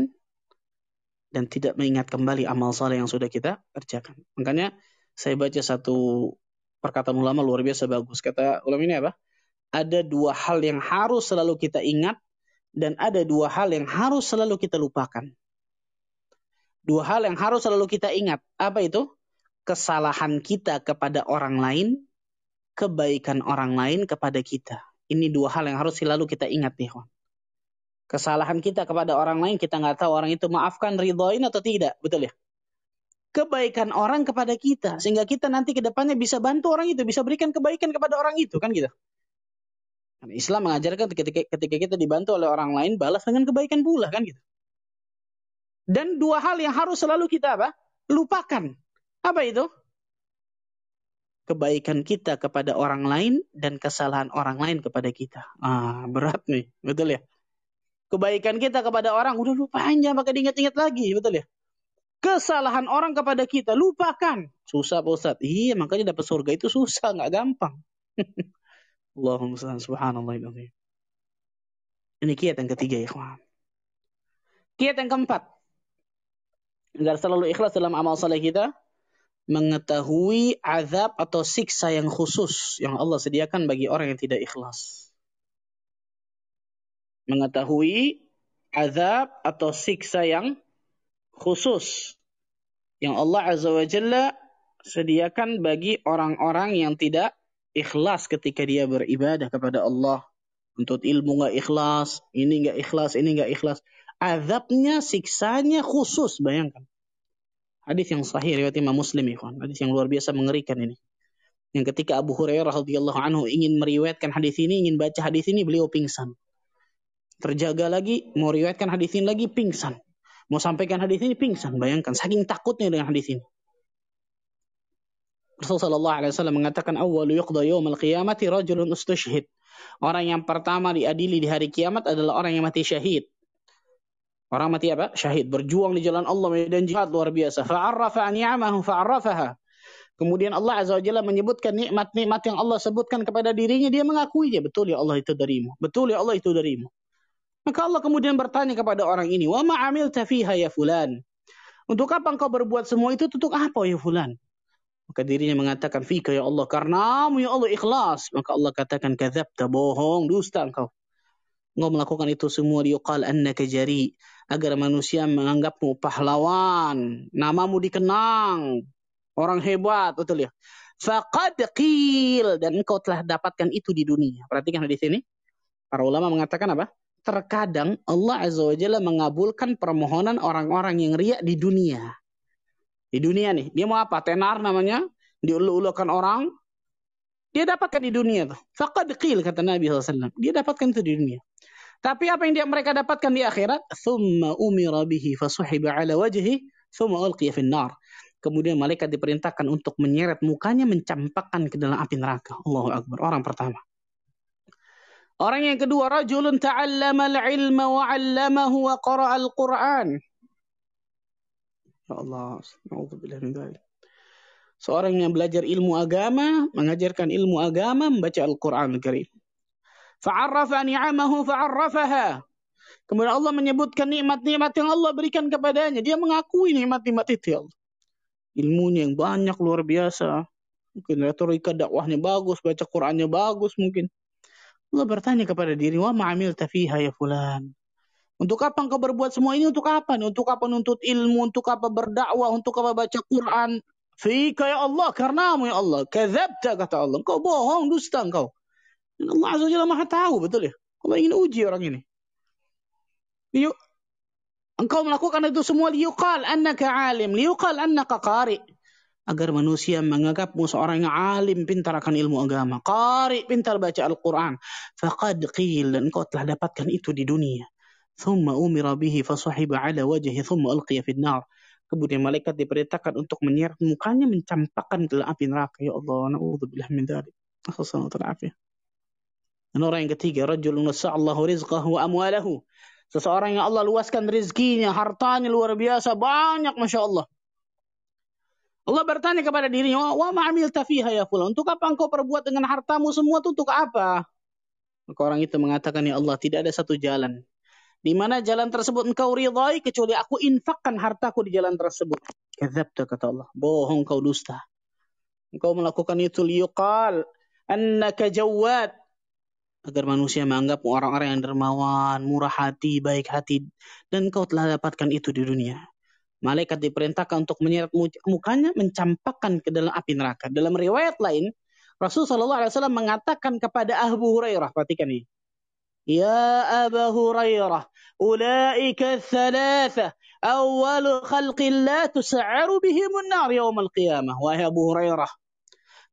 dan tidak mengingat kembali amal soleh yang sudah kita kerjakan. Makanya saya baca satu perkataan ulama luar biasa bagus. Kata ulama ini apa? Ada dua hal yang harus selalu kita ingat dan ada dua hal yang harus selalu kita lupakan. Dua hal yang harus selalu kita ingat. Apa itu? Kesalahan kita kepada orang lain, kebaikan orang lain kepada kita. Ini dua hal yang harus selalu kita ingat nih, kawan. Kesalahan kita kepada orang lain, kita nggak tahu orang itu maafkan, ridhoin atau tidak. Betul ya? Kebaikan orang kepada kita. Sehingga kita nanti ke depannya bisa bantu orang itu. Bisa berikan kebaikan kepada orang itu. Kan gitu. Islam mengajarkan ketika, ketika kita dibantu oleh orang lain, balas dengan kebaikan pula kan gitu. Dan dua hal yang harus selalu kita apa? Lupakan. Apa itu? Kebaikan kita kepada orang lain dan kesalahan orang lain kepada kita. Ah, berat nih, betul ya? Kebaikan kita kepada orang udah lupain jangan pakai diingat-ingat lagi, betul ya? Kesalahan orang kepada kita lupakan. Susah Pak. Iya, makanya dapat surga itu susah, nggak gampang. Allahumma subhanallah Ini kiat yang ketiga ya kawan. Kiat yang keempat. Agar selalu ikhlas dalam amal saleh kita. Mengetahui azab atau siksa yang khusus yang Allah sediakan bagi orang yang tidak ikhlas. Mengetahui azab atau siksa yang khusus yang Allah Azza wa Jalla sediakan bagi orang-orang yang tidak ikhlas ketika dia beribadah kepada Allah. Untuk ilmu nggak ikhlas, ini nggak ikhlas, ini nggak ikhlas. Azabnya, siksanya khusus, bayangkan. Hadis yang sahih riwayat Imam Muslim, ya, Hadis yang luar biasa mengerikan ini. Yang ketika Abu Hurairah radhiyallahu anhu ingin meriwayatkan hadis ini, ingin baca hadis ini, beliau pingsan. Terjaga lagi, mau riwayatkan hadis ini lagi, pingsan. Mau sampaikan hadis ini, pingsan. Bayangkan, saking takutnya dengan hadis ini. Rasulullah SAW mengatakan awal yuqda yawmal qiyamati rajulun ustushhid. Orang yang pertama diadili di hari kiamat adalah orang yang mati syahid. Orang mati apa? Syahid. Berjuang di jalan Allah medan jihad luar biasa. Fa'arrafa ni'amahu fa'arrafaha. Kemudian Allah Azza wa Jalla menyebutkan nikmat-nikmat yang Allah sebutkan kepada dirinya. Dia mengakuinya. Betul ya Allah itu darimu. Betul ya Allah itu darimu. Maka Allah kemudian bertanya kepada orang ini. Wa ma'amil tafiha ya fulan. Untuk apa engkau berbuat semua itu? Untuk apa ya fulan? Maka dirinya mengatakan, Fika ya Allah, karenamu ya Allah ikhlas. Maka Allah katakan, Kadzabta, bohong, dusta engkau. Engkau melakukan itu semua liuqal annaka jari. Agar manusia menganggapmu pahlawan. Namamu dikenang. Orang hebat, betul ya. Faqad qil dan engkau telah dapatkan itu di dunia. Perhatikan di sini. Para ulama mengatakan apa? Terkadang Allah Azza wa Jalla mengabulkan permohonan orang-orang yang riak di dunia. Di dunia nih, dia mau apa? Tenar namanya, diulu-ulukan orang, dia dapatkan di dunia tuh. Faqad qil kata Nabi SAW. Dia dapatkan itu di dunia. Tapi apa yang dia mereka dapatkan di akhirat? Thumma umira bihi fasuhiba ala wajhi thumma ulqiya fin nar. Kemudian malaikat diperintahkan untuk menyeret mukanya mencampakkan ke dalam api neraka. Allahu Akbar. Orang pertama. Orang yang kedua, rajulun ta'allama al-ilma wa 'allamahu wa qara'a al-Qur'an. Ya Allah, min. Seorang yang belajar ilmu agama, mengajarkan ilmu agama, membaca Al-Quran Al-Karim. Fa'arrafa ni'amahu fa'arrafaha. Kemudian Allah menyebutkan nikmat-nikmat yang Allah berikan kepadanya. Dia mengakui nikmat-nikmat itu ya. Ilmunya yang banyak, luar biasa. Mungkin retorika dakwahnya bagus, baca Qurannya bagus mungkin. Allah bertanya kepada diri, wa ma'amil tafiha ya fulan. Untuk apa engkau berbuat semua ini? Untuk apa? Untuk apa nuntut ilmu? Untuk apa berdakwah? Untuk apa baca Quran? Fika ya Allah, karenamu ya Allah. Kadzabta kata Allah. Engkau bohong, dusta engkau. Dan Allah Azza Jalla maha tahu, betul ya? Allah ingin uji orang ini. Yuk, engkau melakukan itu semua liyuqal annaka alim, liyuqal annaka qari. Agar manusia menganggapmu seorang yang alim, pintar akan ilmu agama. Qari, pintar baca Al-Quran. Faqad qil, engkau telah dapatkan itu di dunia. Thumma umira bihi fasuhiba ala wajhi thumma alqiya fi nar Kemudian malaikat diperintahkan untuk menyeret mukanya mencampakkan ke dalam api neraka. Ya Allah, na'udzubillah min dzalik. Alhamdulillah. Dan orang yang ketiga, rajulun nasa'allahu rizqahu wa amwalahu. Seseorang yang Allah luaskan rizkinya, hartanya luar biasa, banyak Masya Allah. Allah bertanya kepada dirinya, wa ma'amil tafiha ya fulan. Untuk apa engkau perbuat dengan hartamu semua itu untuk apa? Maka orang itu mengatakan, ya Allah, tidak ada satu jalan di mana jalan tersebut engkau ridhai kecuali aku infakkan hartaku di jalan tersebut. Kadzabta kata Allah. Bohong kau dusta. Engkau melakukan itu liyuqal annaka jawad agar manusia menganggap orang-orang yang dermawan, murah hati, baik hati dan kau telah dapatkan itu di dunia. Malaikat diperintahkan untuk menyeret mukanya mencampakkan ke dalam api neraka. Dalam riwayat lain, Rasulullah SAW mengatakan kepada Abu Hurairah, perhatikan ini. يا أبا هريرة أولئك الثلاثة أول خلق الله تسعر بهم النار يوم القيامة wahai Abu Hurairah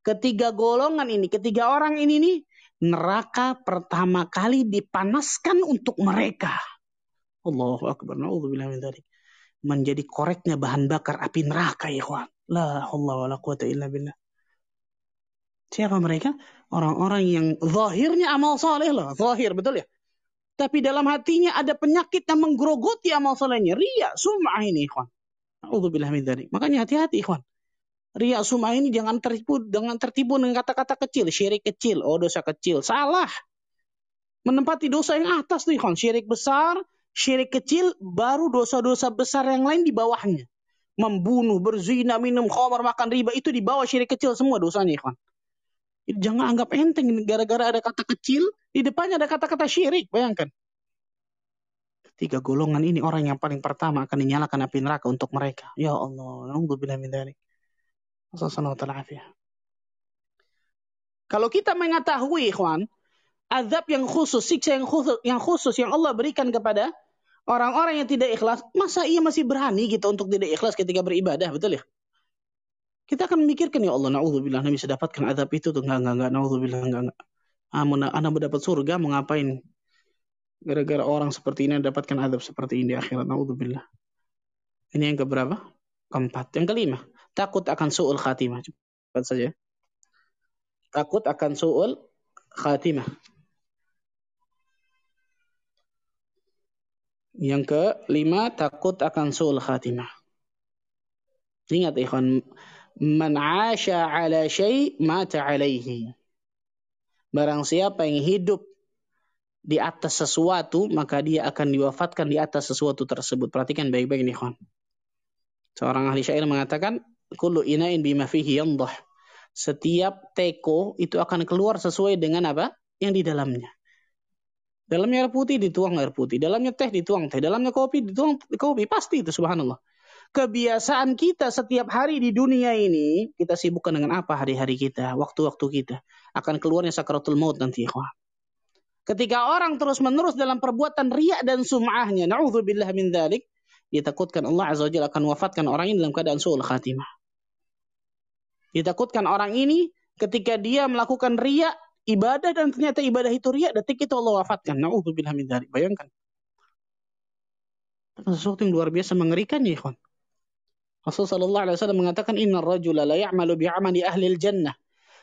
ketiga golongan ini ketiga orang ini nih neraka pertama kali dipanaskan untuk mereka Allahu Akbar Na'udzubillah min dzalik menjadi koreknya bahan bakar api neraka ya kawan la Allah wa la illa billah Siapa mereka? Orang-orang yang zahirnya amal soleh loh. Zahir, betul ya? Tapi dalam hatinya ada penyakit yang menggerogoti amal solehnya. Ria, sum'ah ini, ikhwan. Alhamdulillah min dhalik. Makanya hati-hati, ikhwan. Ria sum'ah ini jangan tertipu, dengan tertipu dengan kata-kata kecil. Syirik kecil, oh dosa kecil. Salah. Menempati dosa yang atas tuh, ikhwan. Syirik besar, syirik kecil, baru dosa-dosa besar yang lain di bawahnya. Membunuh, berzina, minum khamar, makan riba. Itu di bawah syirik kecil semua dosanya, ikhwan. Jangan anggap enteng gara-gara ada kata kecil, di depannya ada kata-kata syirik. Bayangkan. Tiga golongan ini orang yang paling pertama akan dinyalakan api neraka untuk mereka. Ya Allah, na'udzubillah min dzalik. Kalau kita mengetahui, ikhwan, azab yang khusus, siksa yang khusus, yang khusus yang Allah berikan kepada orang-orang yang tidak ikhlas, masa ia masih berani gitu untuk tidak ikhlas ketika beribadah, betul ya? Kita akan memikirkan ya Allah, naudzubillah, Nabi bisa dapatkan azab itu tuh enggak enggak enggak naudzubillah enggak enggak. Ah, anak mendapat surga mau ngapain? Gara-gara orang seperti ini dapatkan azab seperti ini di akhirat, naudzubillah. Ini yang keberapa? Keempat. Yang kelima, takut akan su'ul khatimah. Cepat saja. Takut akan su'ul khatimah. Yang kelima, takut akan su'ul khatimah. Ingat ikhwan, Man asha ala syai' mata alaihi. Barang siapa yang hidup di atas sesuatu, maka dia akan diwafatkan di atas sesuatu tersebut. Perhatikan baik-baik nih, kawan. Seorang ahli syair mengatakan, Kullu ina'in bima fihi yandah. Setiap teko itu akan keluar sesuai dengan apa? Yang di dalamnya. Dalamnya air putih dituang air putih, dalamnya teh dituang teh, dalamnya kopi dituang kopi, pasti itu subhanallah. kebiasaan kita setiap hari di dunia ini, kita sibukkan dengan apa hari-hari kita, waktu-waktu kita. Akan keluarnya sakaratul maut nanti, ikhwan. Ketika orang terus-menerus dalam perbuatan riak dan sum'ahnya, na'udzubillah min dzalik, ditakutkan Allah Azza wa akan wafatkan orang ini dalam keadaan su'ul khatimah. Ditakutkan orang ini ketika dia melakukan riak ibadah dan ternyata ibadah itu riak, detik itu Allah wafatkan. Na'udzubillah min dzalik. Bayangkan. Sesuatu yang luar biasa mengerikan ya, ikhwan. Rasulullah sallallahu alaihi wasallam mengatakan inna rajula la ya'malu bi'amali ahli jannah.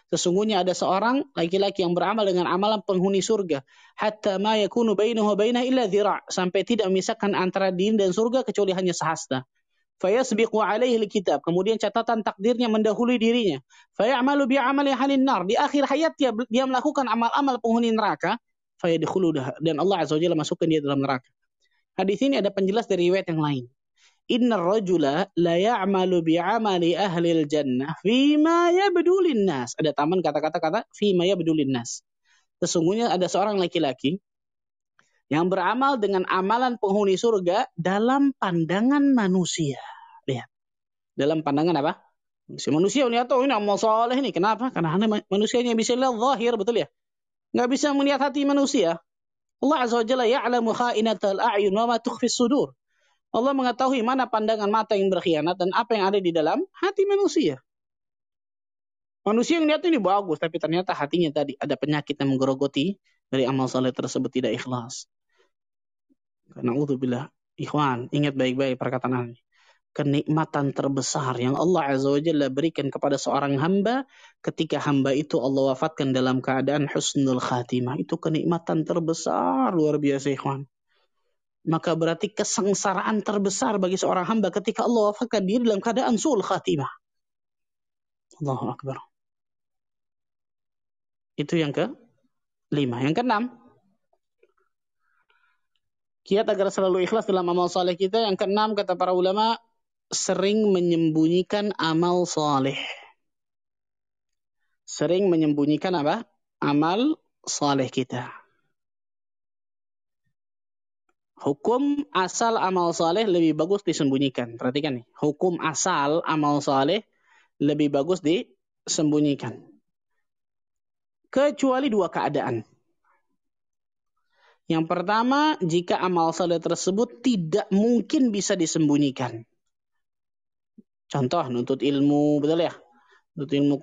Sesungguhnya ada seorang laki-laki yang beramal dengan amalan penghuni surga. Hatta ma yakunu bainahu bainah illa dhira' Sampai tidak memisahkan antara din dan surga kecuali hanya sehasta. Fayasbiqu alaihi kitab. Kemudian catatan takdirnya mendahului dirinya. Fayamalu bi'amali halin nar. Di akhir hayat dia, melakukan amal-amal penghuni neraka. Fayadkhuludah. Dan Allah Azza wa Jalla masukkan dia dalam neraka. Hadis ini ada penjelas dari riwayat yang lain. Inna rajula la ya'malu bi'amali ahli jannah fima yabdulin nas. Ada taman kata-kata kata fima yabdulin nas. Sesungguhnya ada seorang laki-laki yang beramal dengan amalan penghuni surga dalam pandangan manusia. Lihat. Dalam pandangan apa? Si manusia ini atau ini amal soleh ini. Kenapa? Karena manusianya bisa lihat zahir, betul ya? Nggak bisa melihat hati manusia. Allah Azza wa Jalla ya'lamu kha'inatal a'yun wa ma tukhfis sudur. Allah mengetahui mana pandangan mata yang berkhianat dan apa yang ada di dalam hati manusia. Manusia yang lihat ini bagus, tapi ternyata hatinya tadi ada penyakit yang menggerogoti dari amal saleh tersebut tidak ikhlas. Bila ikhwan, ingat baik-baik perkataan ini. Kenikmatan terbesar yang Allah Azza wa Jalla berikan kepada seorang hamba ketika hamba itu Allah wafatkan dalam keadaan husnul khatimah. Itu kenikmatan terbesar luar biasa ikhwan maka berarti kesengsaraan terbesar bagi seorang hamba ketika Allah wafatkan diri dalam keadaan sul khatimah. Allahu Akbar. Itu yang ke lima. Yang keenam, kiat agar selalu ikhlas dalam amal soleh kita. Yang keenam kata para ulama, sering menyembunyikan amal soleh. Sering menyembunyikan apa? Amal soleh kita. Hukum asal amal saleh lebih bagus disembunyikan. Perhatikan nih. Hukum asal amal saleh lebih bagus disembunyikan. Kecuali dua keadaan. Yang pertama, jika amal saleh tersebut tidak mungkin bisa disembunyikan. Contoh, nuntut ilmu, betul ya? Nuntut ilmu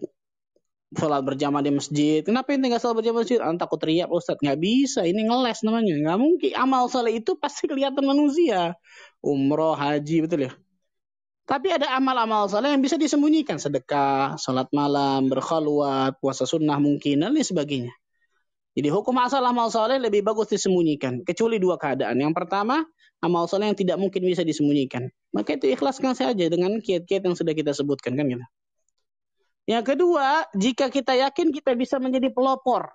sholat berjamaah di masjid. Kenapa ente nggak sholat berjamaah di masjid? Ah, takut teriak Ustaz. Nggak bisa, ini ngeles namanya. Nggak mungkin. Amal sholat itu pasti kelihatan manusia. Umroh, haji, betul ya? Tapi ada amal-amal sholat yang bisa disembunyikan. Sedekah, sholat malam, berkhalwat, puasa sunnah mungkin, dan lain sebagainya. Jadi hukum asal amal soleh lebih bagus disembunyikan. Kecuali dua keadaan. Yang pertama, amal soleh yang tidak mungkin bisa disembunyikan. Maka itu ikhlaskan saja dengan kiat-kiat yang sudah kita sebutkan. kan gitu. Yang kedua, jika kita yakin kita bisa menjadi pelopor.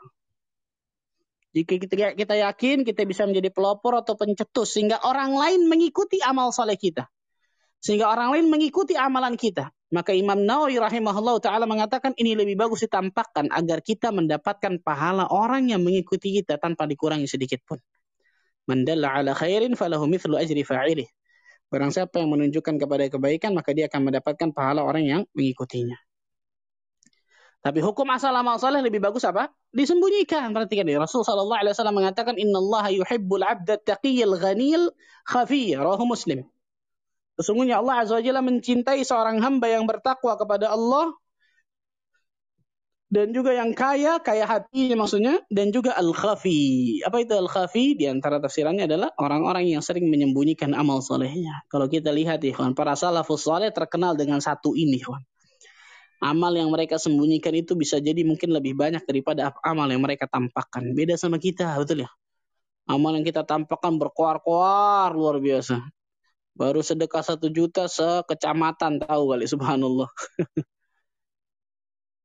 Jika kita, kita yakin kita bisa menjadi pelopor atau pencetus sehingga orang lain mengikuti amal soleh kita. Sehingga orang lain mengikuti amalan kita. Maka Imam Nawawi rahimahullah ta'ala mengatakan ini lebih bagus ditampakkan agar kita mendapatkan pahala orang yang mengikuti kita tanpa dikurangi sedikit pun. Mandalla ala khairin falahu mithlu ajri fa'ilih. Barang siapa yang menunjukkan kepada kebaikan maka dia akan mendapatkan pahala orang yang mengikutinya. Tapi hukum asal amal saleh lebih bagus apa? Disembunyikan. Perhatikan ini. Rasul sallallahu alaihi wasallam mengatakan Inna yuhibbul abda taqiyil ghanil khafiyya. Rahu Muslim. Sesungguhnya Allah Azza wa Jalla mencintai seorang hamba yang bertakwa kepada Allah dan juga yang kaya, kaya hati maksudnya, dan juga al-khafi. Apa itu al-khafi? Di antara tafsirannya adalah orang-orang yang sering menyembunyikan amal solehnya. Kalau kita lihat, ikhwan, para salafus soleh terkenal dengan satu ini, ikhwan amal yang mereka sembunyikan itu bisa jadi mungkin lebih banyak daripada amal yang mereka tampakkan. Beda sama kita, betul ya? Amal yang kita tampakkan berkoar-koar luar biasa. Baru sedekah satu juta sekecamatan tahu kali, subhanallah.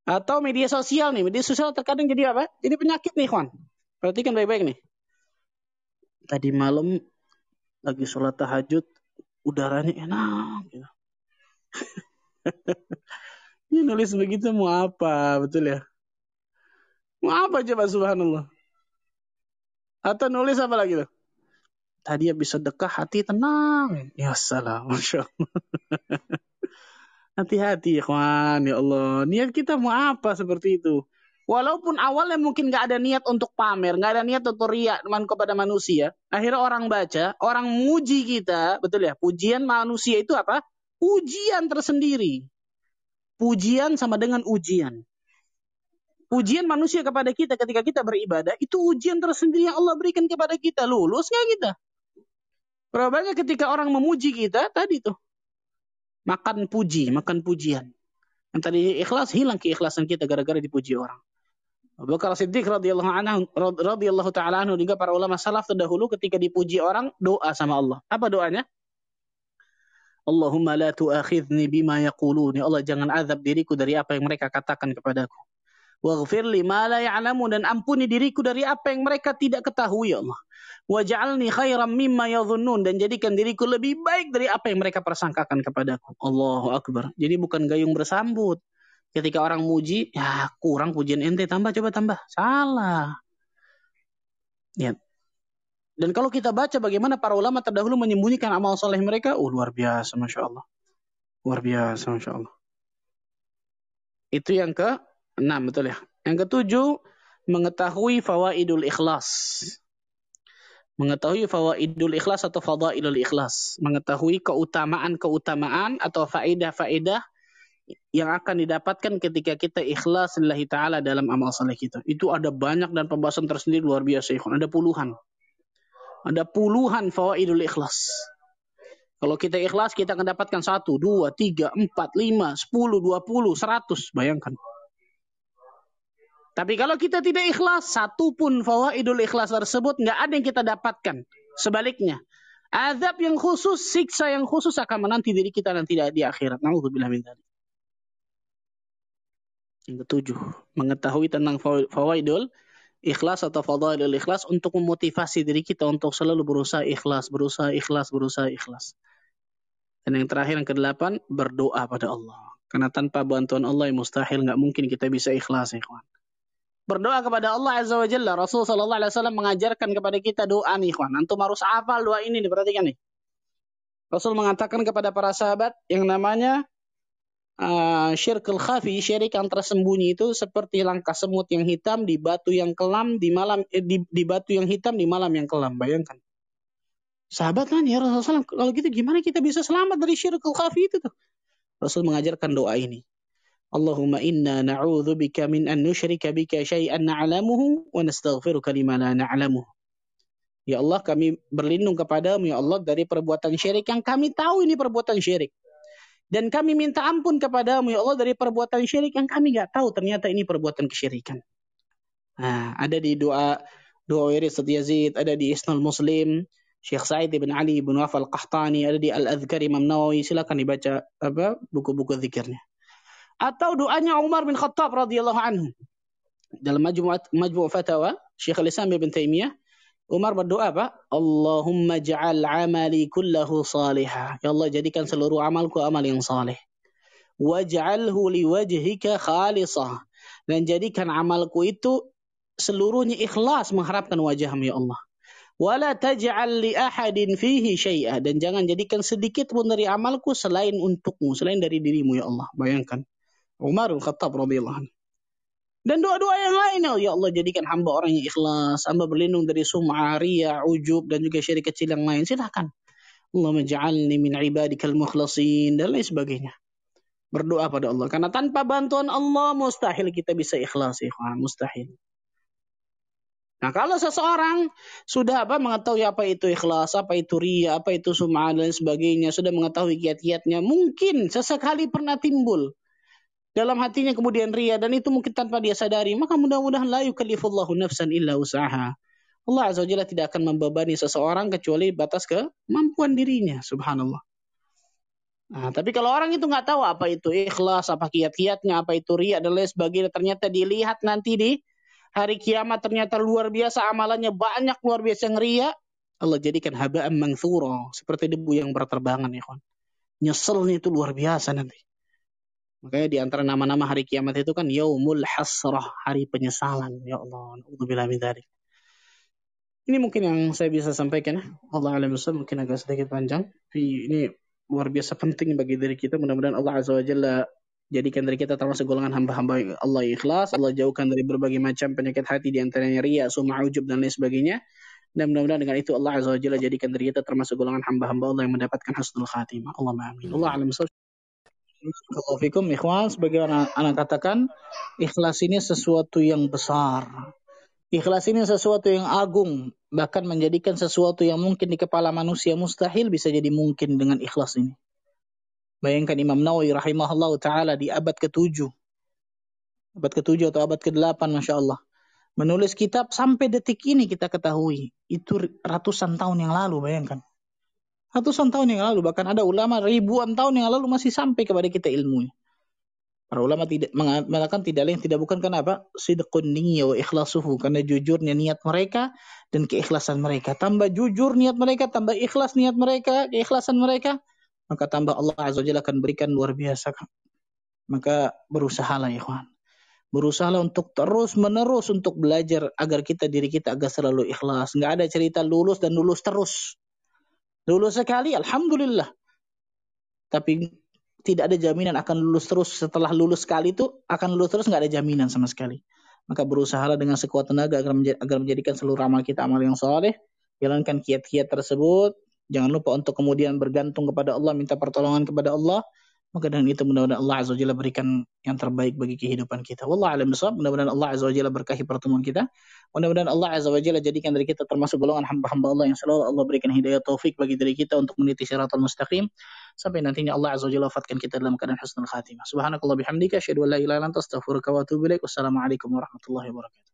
Atau media sosial nih, media sosial terkadang jadi apa? Jadi penyakit nih, kawan. Perhatikan baik-baik nih. Tadi malam lagi sholat tahajud, udaranya enak. Gitu. Ini nulis begitu mau apa, betul ya? Mau apa coba subhanallah? Atau nulis apa lagi tuh? Tadi bisa dekah hati tenang. Ya salam, Masya Allah. Hati-hati ikhwan, ya Allah. Niat kita mau apa seperti itu? Walaupun awalnya mungkin gak ada niat untuk pamer, gak ada niat untuk riak kepada manusia. Akhirnya orang baca, orang muji kita, betul ya? Pujian manusia itu apa? Pujian tersendiri. Pujian sama dengan ujian. Pujian manusia kepada kita ketika kita beribadah, itu ujian tersendiri yang Allah berikan kepada kita. Lulus gak kita? Berapa banyak ketika orang memuji kita tadi tuh. Makan puji, makan pujian. Yang tadi ikhlas, hilang keikhlasan kita gara-gara dipuji orang. Abu Bakar Siddiq radhiyallahu anhu radhiyallahu taala anhu juga para ulama salaf terdahulu ketika dipuji orang doa sama Allah. Apa doanya? Allahumma la tu'akhidni bima yaqulun. Ya Allah jangan azab diriku dari apa yang mereka katakan kepadaku. Waghfir li ma la ya'lamu dan ampuni diriku dari apa yang mereka tidak ketahui ya Allah. Waj'alni khairam mimma yadhunnun dan jadikan diriku lebih baik dari apa yang mereka persangkakan kepadaku. Allahu akbar. Jadi bukan gayung bersambut. Ketika orang muji, ya kurang pujian ente tambah coba tambah. Salah. Ya. Dan kalau kita baca bagaimana para ulama terdahulu menyembunyikan amal soleh mereka, oh luar biasa, masya Allah. Luar biasa, masya Allah. Itu yang ke Enam betul ya. Yang ketujuh mengetahui fawaidul ikhlas. Mengetahui fawaidul ikhlas atau fadailul ikhlas. Mengetahui keutamaan-keutamaan atau faedah-faedah yang akan didapatkan ketika kita ikhlas lillahi ta'ala dalam amal saleh kita. Itu ada banyak dan pembahasan tersendiri luar biasa. Ikhwan. Ada puluhan. Ada puluhan fawaidul ikhlas. Kalau kita ikhlas, kita akan dapatkan satu, dua, tiga, empat, lima, sepuluh, dua puluh, seratus. Bayangkan. Tapi kalau kita tidak ikhlas, satu pun fawaidul ikhlas tersebut nggak ada yang kita dapatkan. Sebaliknya, azab yang khusus, siksa yang khusus akan menanti diri kita nanti di akhirat. Nauzubillah min dzalik. Yang ketujuh, mengetahui tentang fawaidul ikhlas atau fadailul ikhlas untuk memotivasi diri kita untuk selalu berusaha ikhlas, berusaha ikhlas, berusaha ikhlas. Dan yang terakhir yang kedelapan, berdoa pada Allah. Karena tanpa bantuan Allah yang mustahil nggak mungkin kita bisa ikhlas, ikhwan berdoa kepada Allah Azza wa Jalla. Rasul wasallam mengajarkan kepada kita doa nih, ikhwan. Antum harus hafal doa ini nih, perhatikan nih. Rasul mengatakan kepada para sahabat yang namanya uh, syirkul khafi, syirik yang tersembunyi itu seperti langkah semut yang hitam di batu yang kelam di malam eh, di, di batu yang hitam di malam yang kelam. Bayangkan. Sahabat kan ya Rasulullah kalau gitu gimana kita bisa selamat dari syirkul khafi itu tuh? Rasul mengajarkan doa ini. Allahumma inna na'udhu bika min an nushrika bika syai'an na'lamuhu wa nastaghfiruka lima la. Ya Allah kami berlindung kepadamu ya Allah dari perbuatan syirik yang kami tahu ini perbuatan syirik. Dan kami minta ampun kepadamu ya Allah dari perbuatan syirik yang kami nggak tahu ternyata ini perbuatan kesyirikan. Nah, ada di doa doa Wirid Yazid, ada di Isnul Muslim, Syekh Said bin Ali bin Wafal Qahtani, ada di Al-Adhkar Imam silakan dibaca apa buku-buku zikirnya atau doanya Umar bin Khattab radhiyallahu anhu. Dalam majmu' majmu' fatawa Syekh Al-Islam Ibn Taimiyah Umar berdoa apa? Allahumma ja'al amali kullahu salihah. Ya Allah jadikan seluruh amalku amal yang saleh. Waj'alhu liwajhika khalisah. Dan jadikan amalku itu seluruhnya ikhlas mengharapkan wajahmu ya Allah. Wala taj'al li ahadin fihi syai'ah. Dan jangan jadikan sedikit pun dari amalku selain untukmu, selain dari dirimu ya Allah. Bayangkan. Umar bin Khattab radhiyallahu anhu. Dan doa-doa yang lain, ya Allah jadikan hamba orang yang ikhlas, hamba berlindung dari sum'ah, riya, ujub, dan juga syirik kecil yang lain. Silakan. Allah menja'alni min ibadikal mukhlasin, dan lain sebagainya. Berdoa pada Allah. Karena tanpa bantuan Allah, mustahil kita bisa ikhlas. Ikhwan. Mustahil. Nah kalau seseorang sudah apa mengetahui apa itu ikhlas, apa itu ria, apa itu sum'ah dan sebagainya, sudah mengetahui kiat-kiatnya, mungkin sesekali pernah timbul dalam hatinya kemudian ria dan itu mungkin tanpa dia sadari maka mudah-mudahan la yukallifullahu nafsan illa usaha Allah azza wajalla tidak akan membebani seseorang kecuali batas kemampuan dirinya subhanallah Nah, tapi kalau orang itu nggak tahu apa itu ikhlas, apa kiat-kiatnya, apa itu ria dan lain sebagainya, ternyata dilihat nanti di hari kiamat ternyata luar biasa amalannya banyak luar biasa yang ria, Allah jadikan haba'an mangthura, seperti debu yang berterbangan ya kawan. Nyeselnya itu luar biasa nanti. Makanya di antara nama-nama hari kiamat itu kan yaumul hasrah, hari penyesalan. Ya Allah, naudzubillah min dzalik. Ini mungkin yang saya bisa sampaikan. Allah alam mungkin agak sedikit panjang. Tapi ini luar biasa penting bagi diri kita. Mudah-mudahan Allah Azza wa Jalla jadikan dari kita termasuk golongan hamba-hamba Allah ikhlas. Allah jauhkan dari berbagai macam penyakit hati di antaranya ria, sum'ah, ujub dan lain sebagainya. Dan mudah-mudahan dengan itu Allah Azza wa Jalla jadikan diri kita termasuk golongan hamba-hamba Allah yang mendapatkan husnul khatimah. Allah amin. Allah alam Ikhwan sebagai anak, anak katakan ikhlas ini sesuatu yang besar Ikhlas ini sesuatu yang agung, bahkan menjadikan sesuatu yang mungkin di kepala manusia mustahil bisa jadi mungkin dengan ikhlas ini. Bayangkan Imam Nawawi rahimahullah taala di abad ke-7. Abad ke-7 atau abad ke-8 Masya Allah. Menulis kitab sampai detik ini kita ketahui. Itu ratusan tahun yang lalu bayangkan. Ratusan tahun yang lalu. Bahkan ada ulama ribuan tahun yang lalu masih sampai kepada kita ilmunya. Para ulama tidak mengatakan tidak lain tidak bukan kenapa sidqun niyya wa ikhlasuhu karena jujurnya niat mereka dan keikhlasan mereka. Tambah jujur niat mereka, tambah ikhlas niat mereka, keikhlasan mereka, maka tambah Allah Azza wa Jalla akan berikan luar biasa. Maka berusahalah ya kawan. Berusahalah untuk terus menerus untuk belajar agar kita diri kita agar selalu ikhlas. Enggak ada cerita lulus dan lulus terus. Lulus sekali, alhamdulillah. Tapi tidak ada jaminan akan lulus terus setelah lulus sekali itu akan lulus terus nggak ada jaminan sama sekali. Maka berusahalah dengan sekuat tenaga agar, agar menjadikan seluruh amal kita amal yang soleh. Jalankan kiat-kiat tersebut. Jangan lupa untuk kemudian bergantung kepada Allah, minta pertolongan kepada Allah. Maka dengan itu mudah-mudahan Allah Azza wa Jalla berikan yang terbaik bagi kehidupan kita. Wallah alam. Mudah-mudahan Allah Azza wa Jalla berkahi pertemuan kita. Mudah-mudahan Allah Azza wa Jalla jadikan dari kita termasuk golongan hamba-hamba Allah yang selalu Allah berikan hidayah taufik bagi diri kita untuk meniti syaratul mustaqim. Sampai nantinya Allah Azza wa Jalla wafatkan kita dalam keadaan husnul khatimah. Subhanakallah bihamdika. Asyadu an la ilaha wa. Wassalamualaikum warahmatullahi wabarakatuh.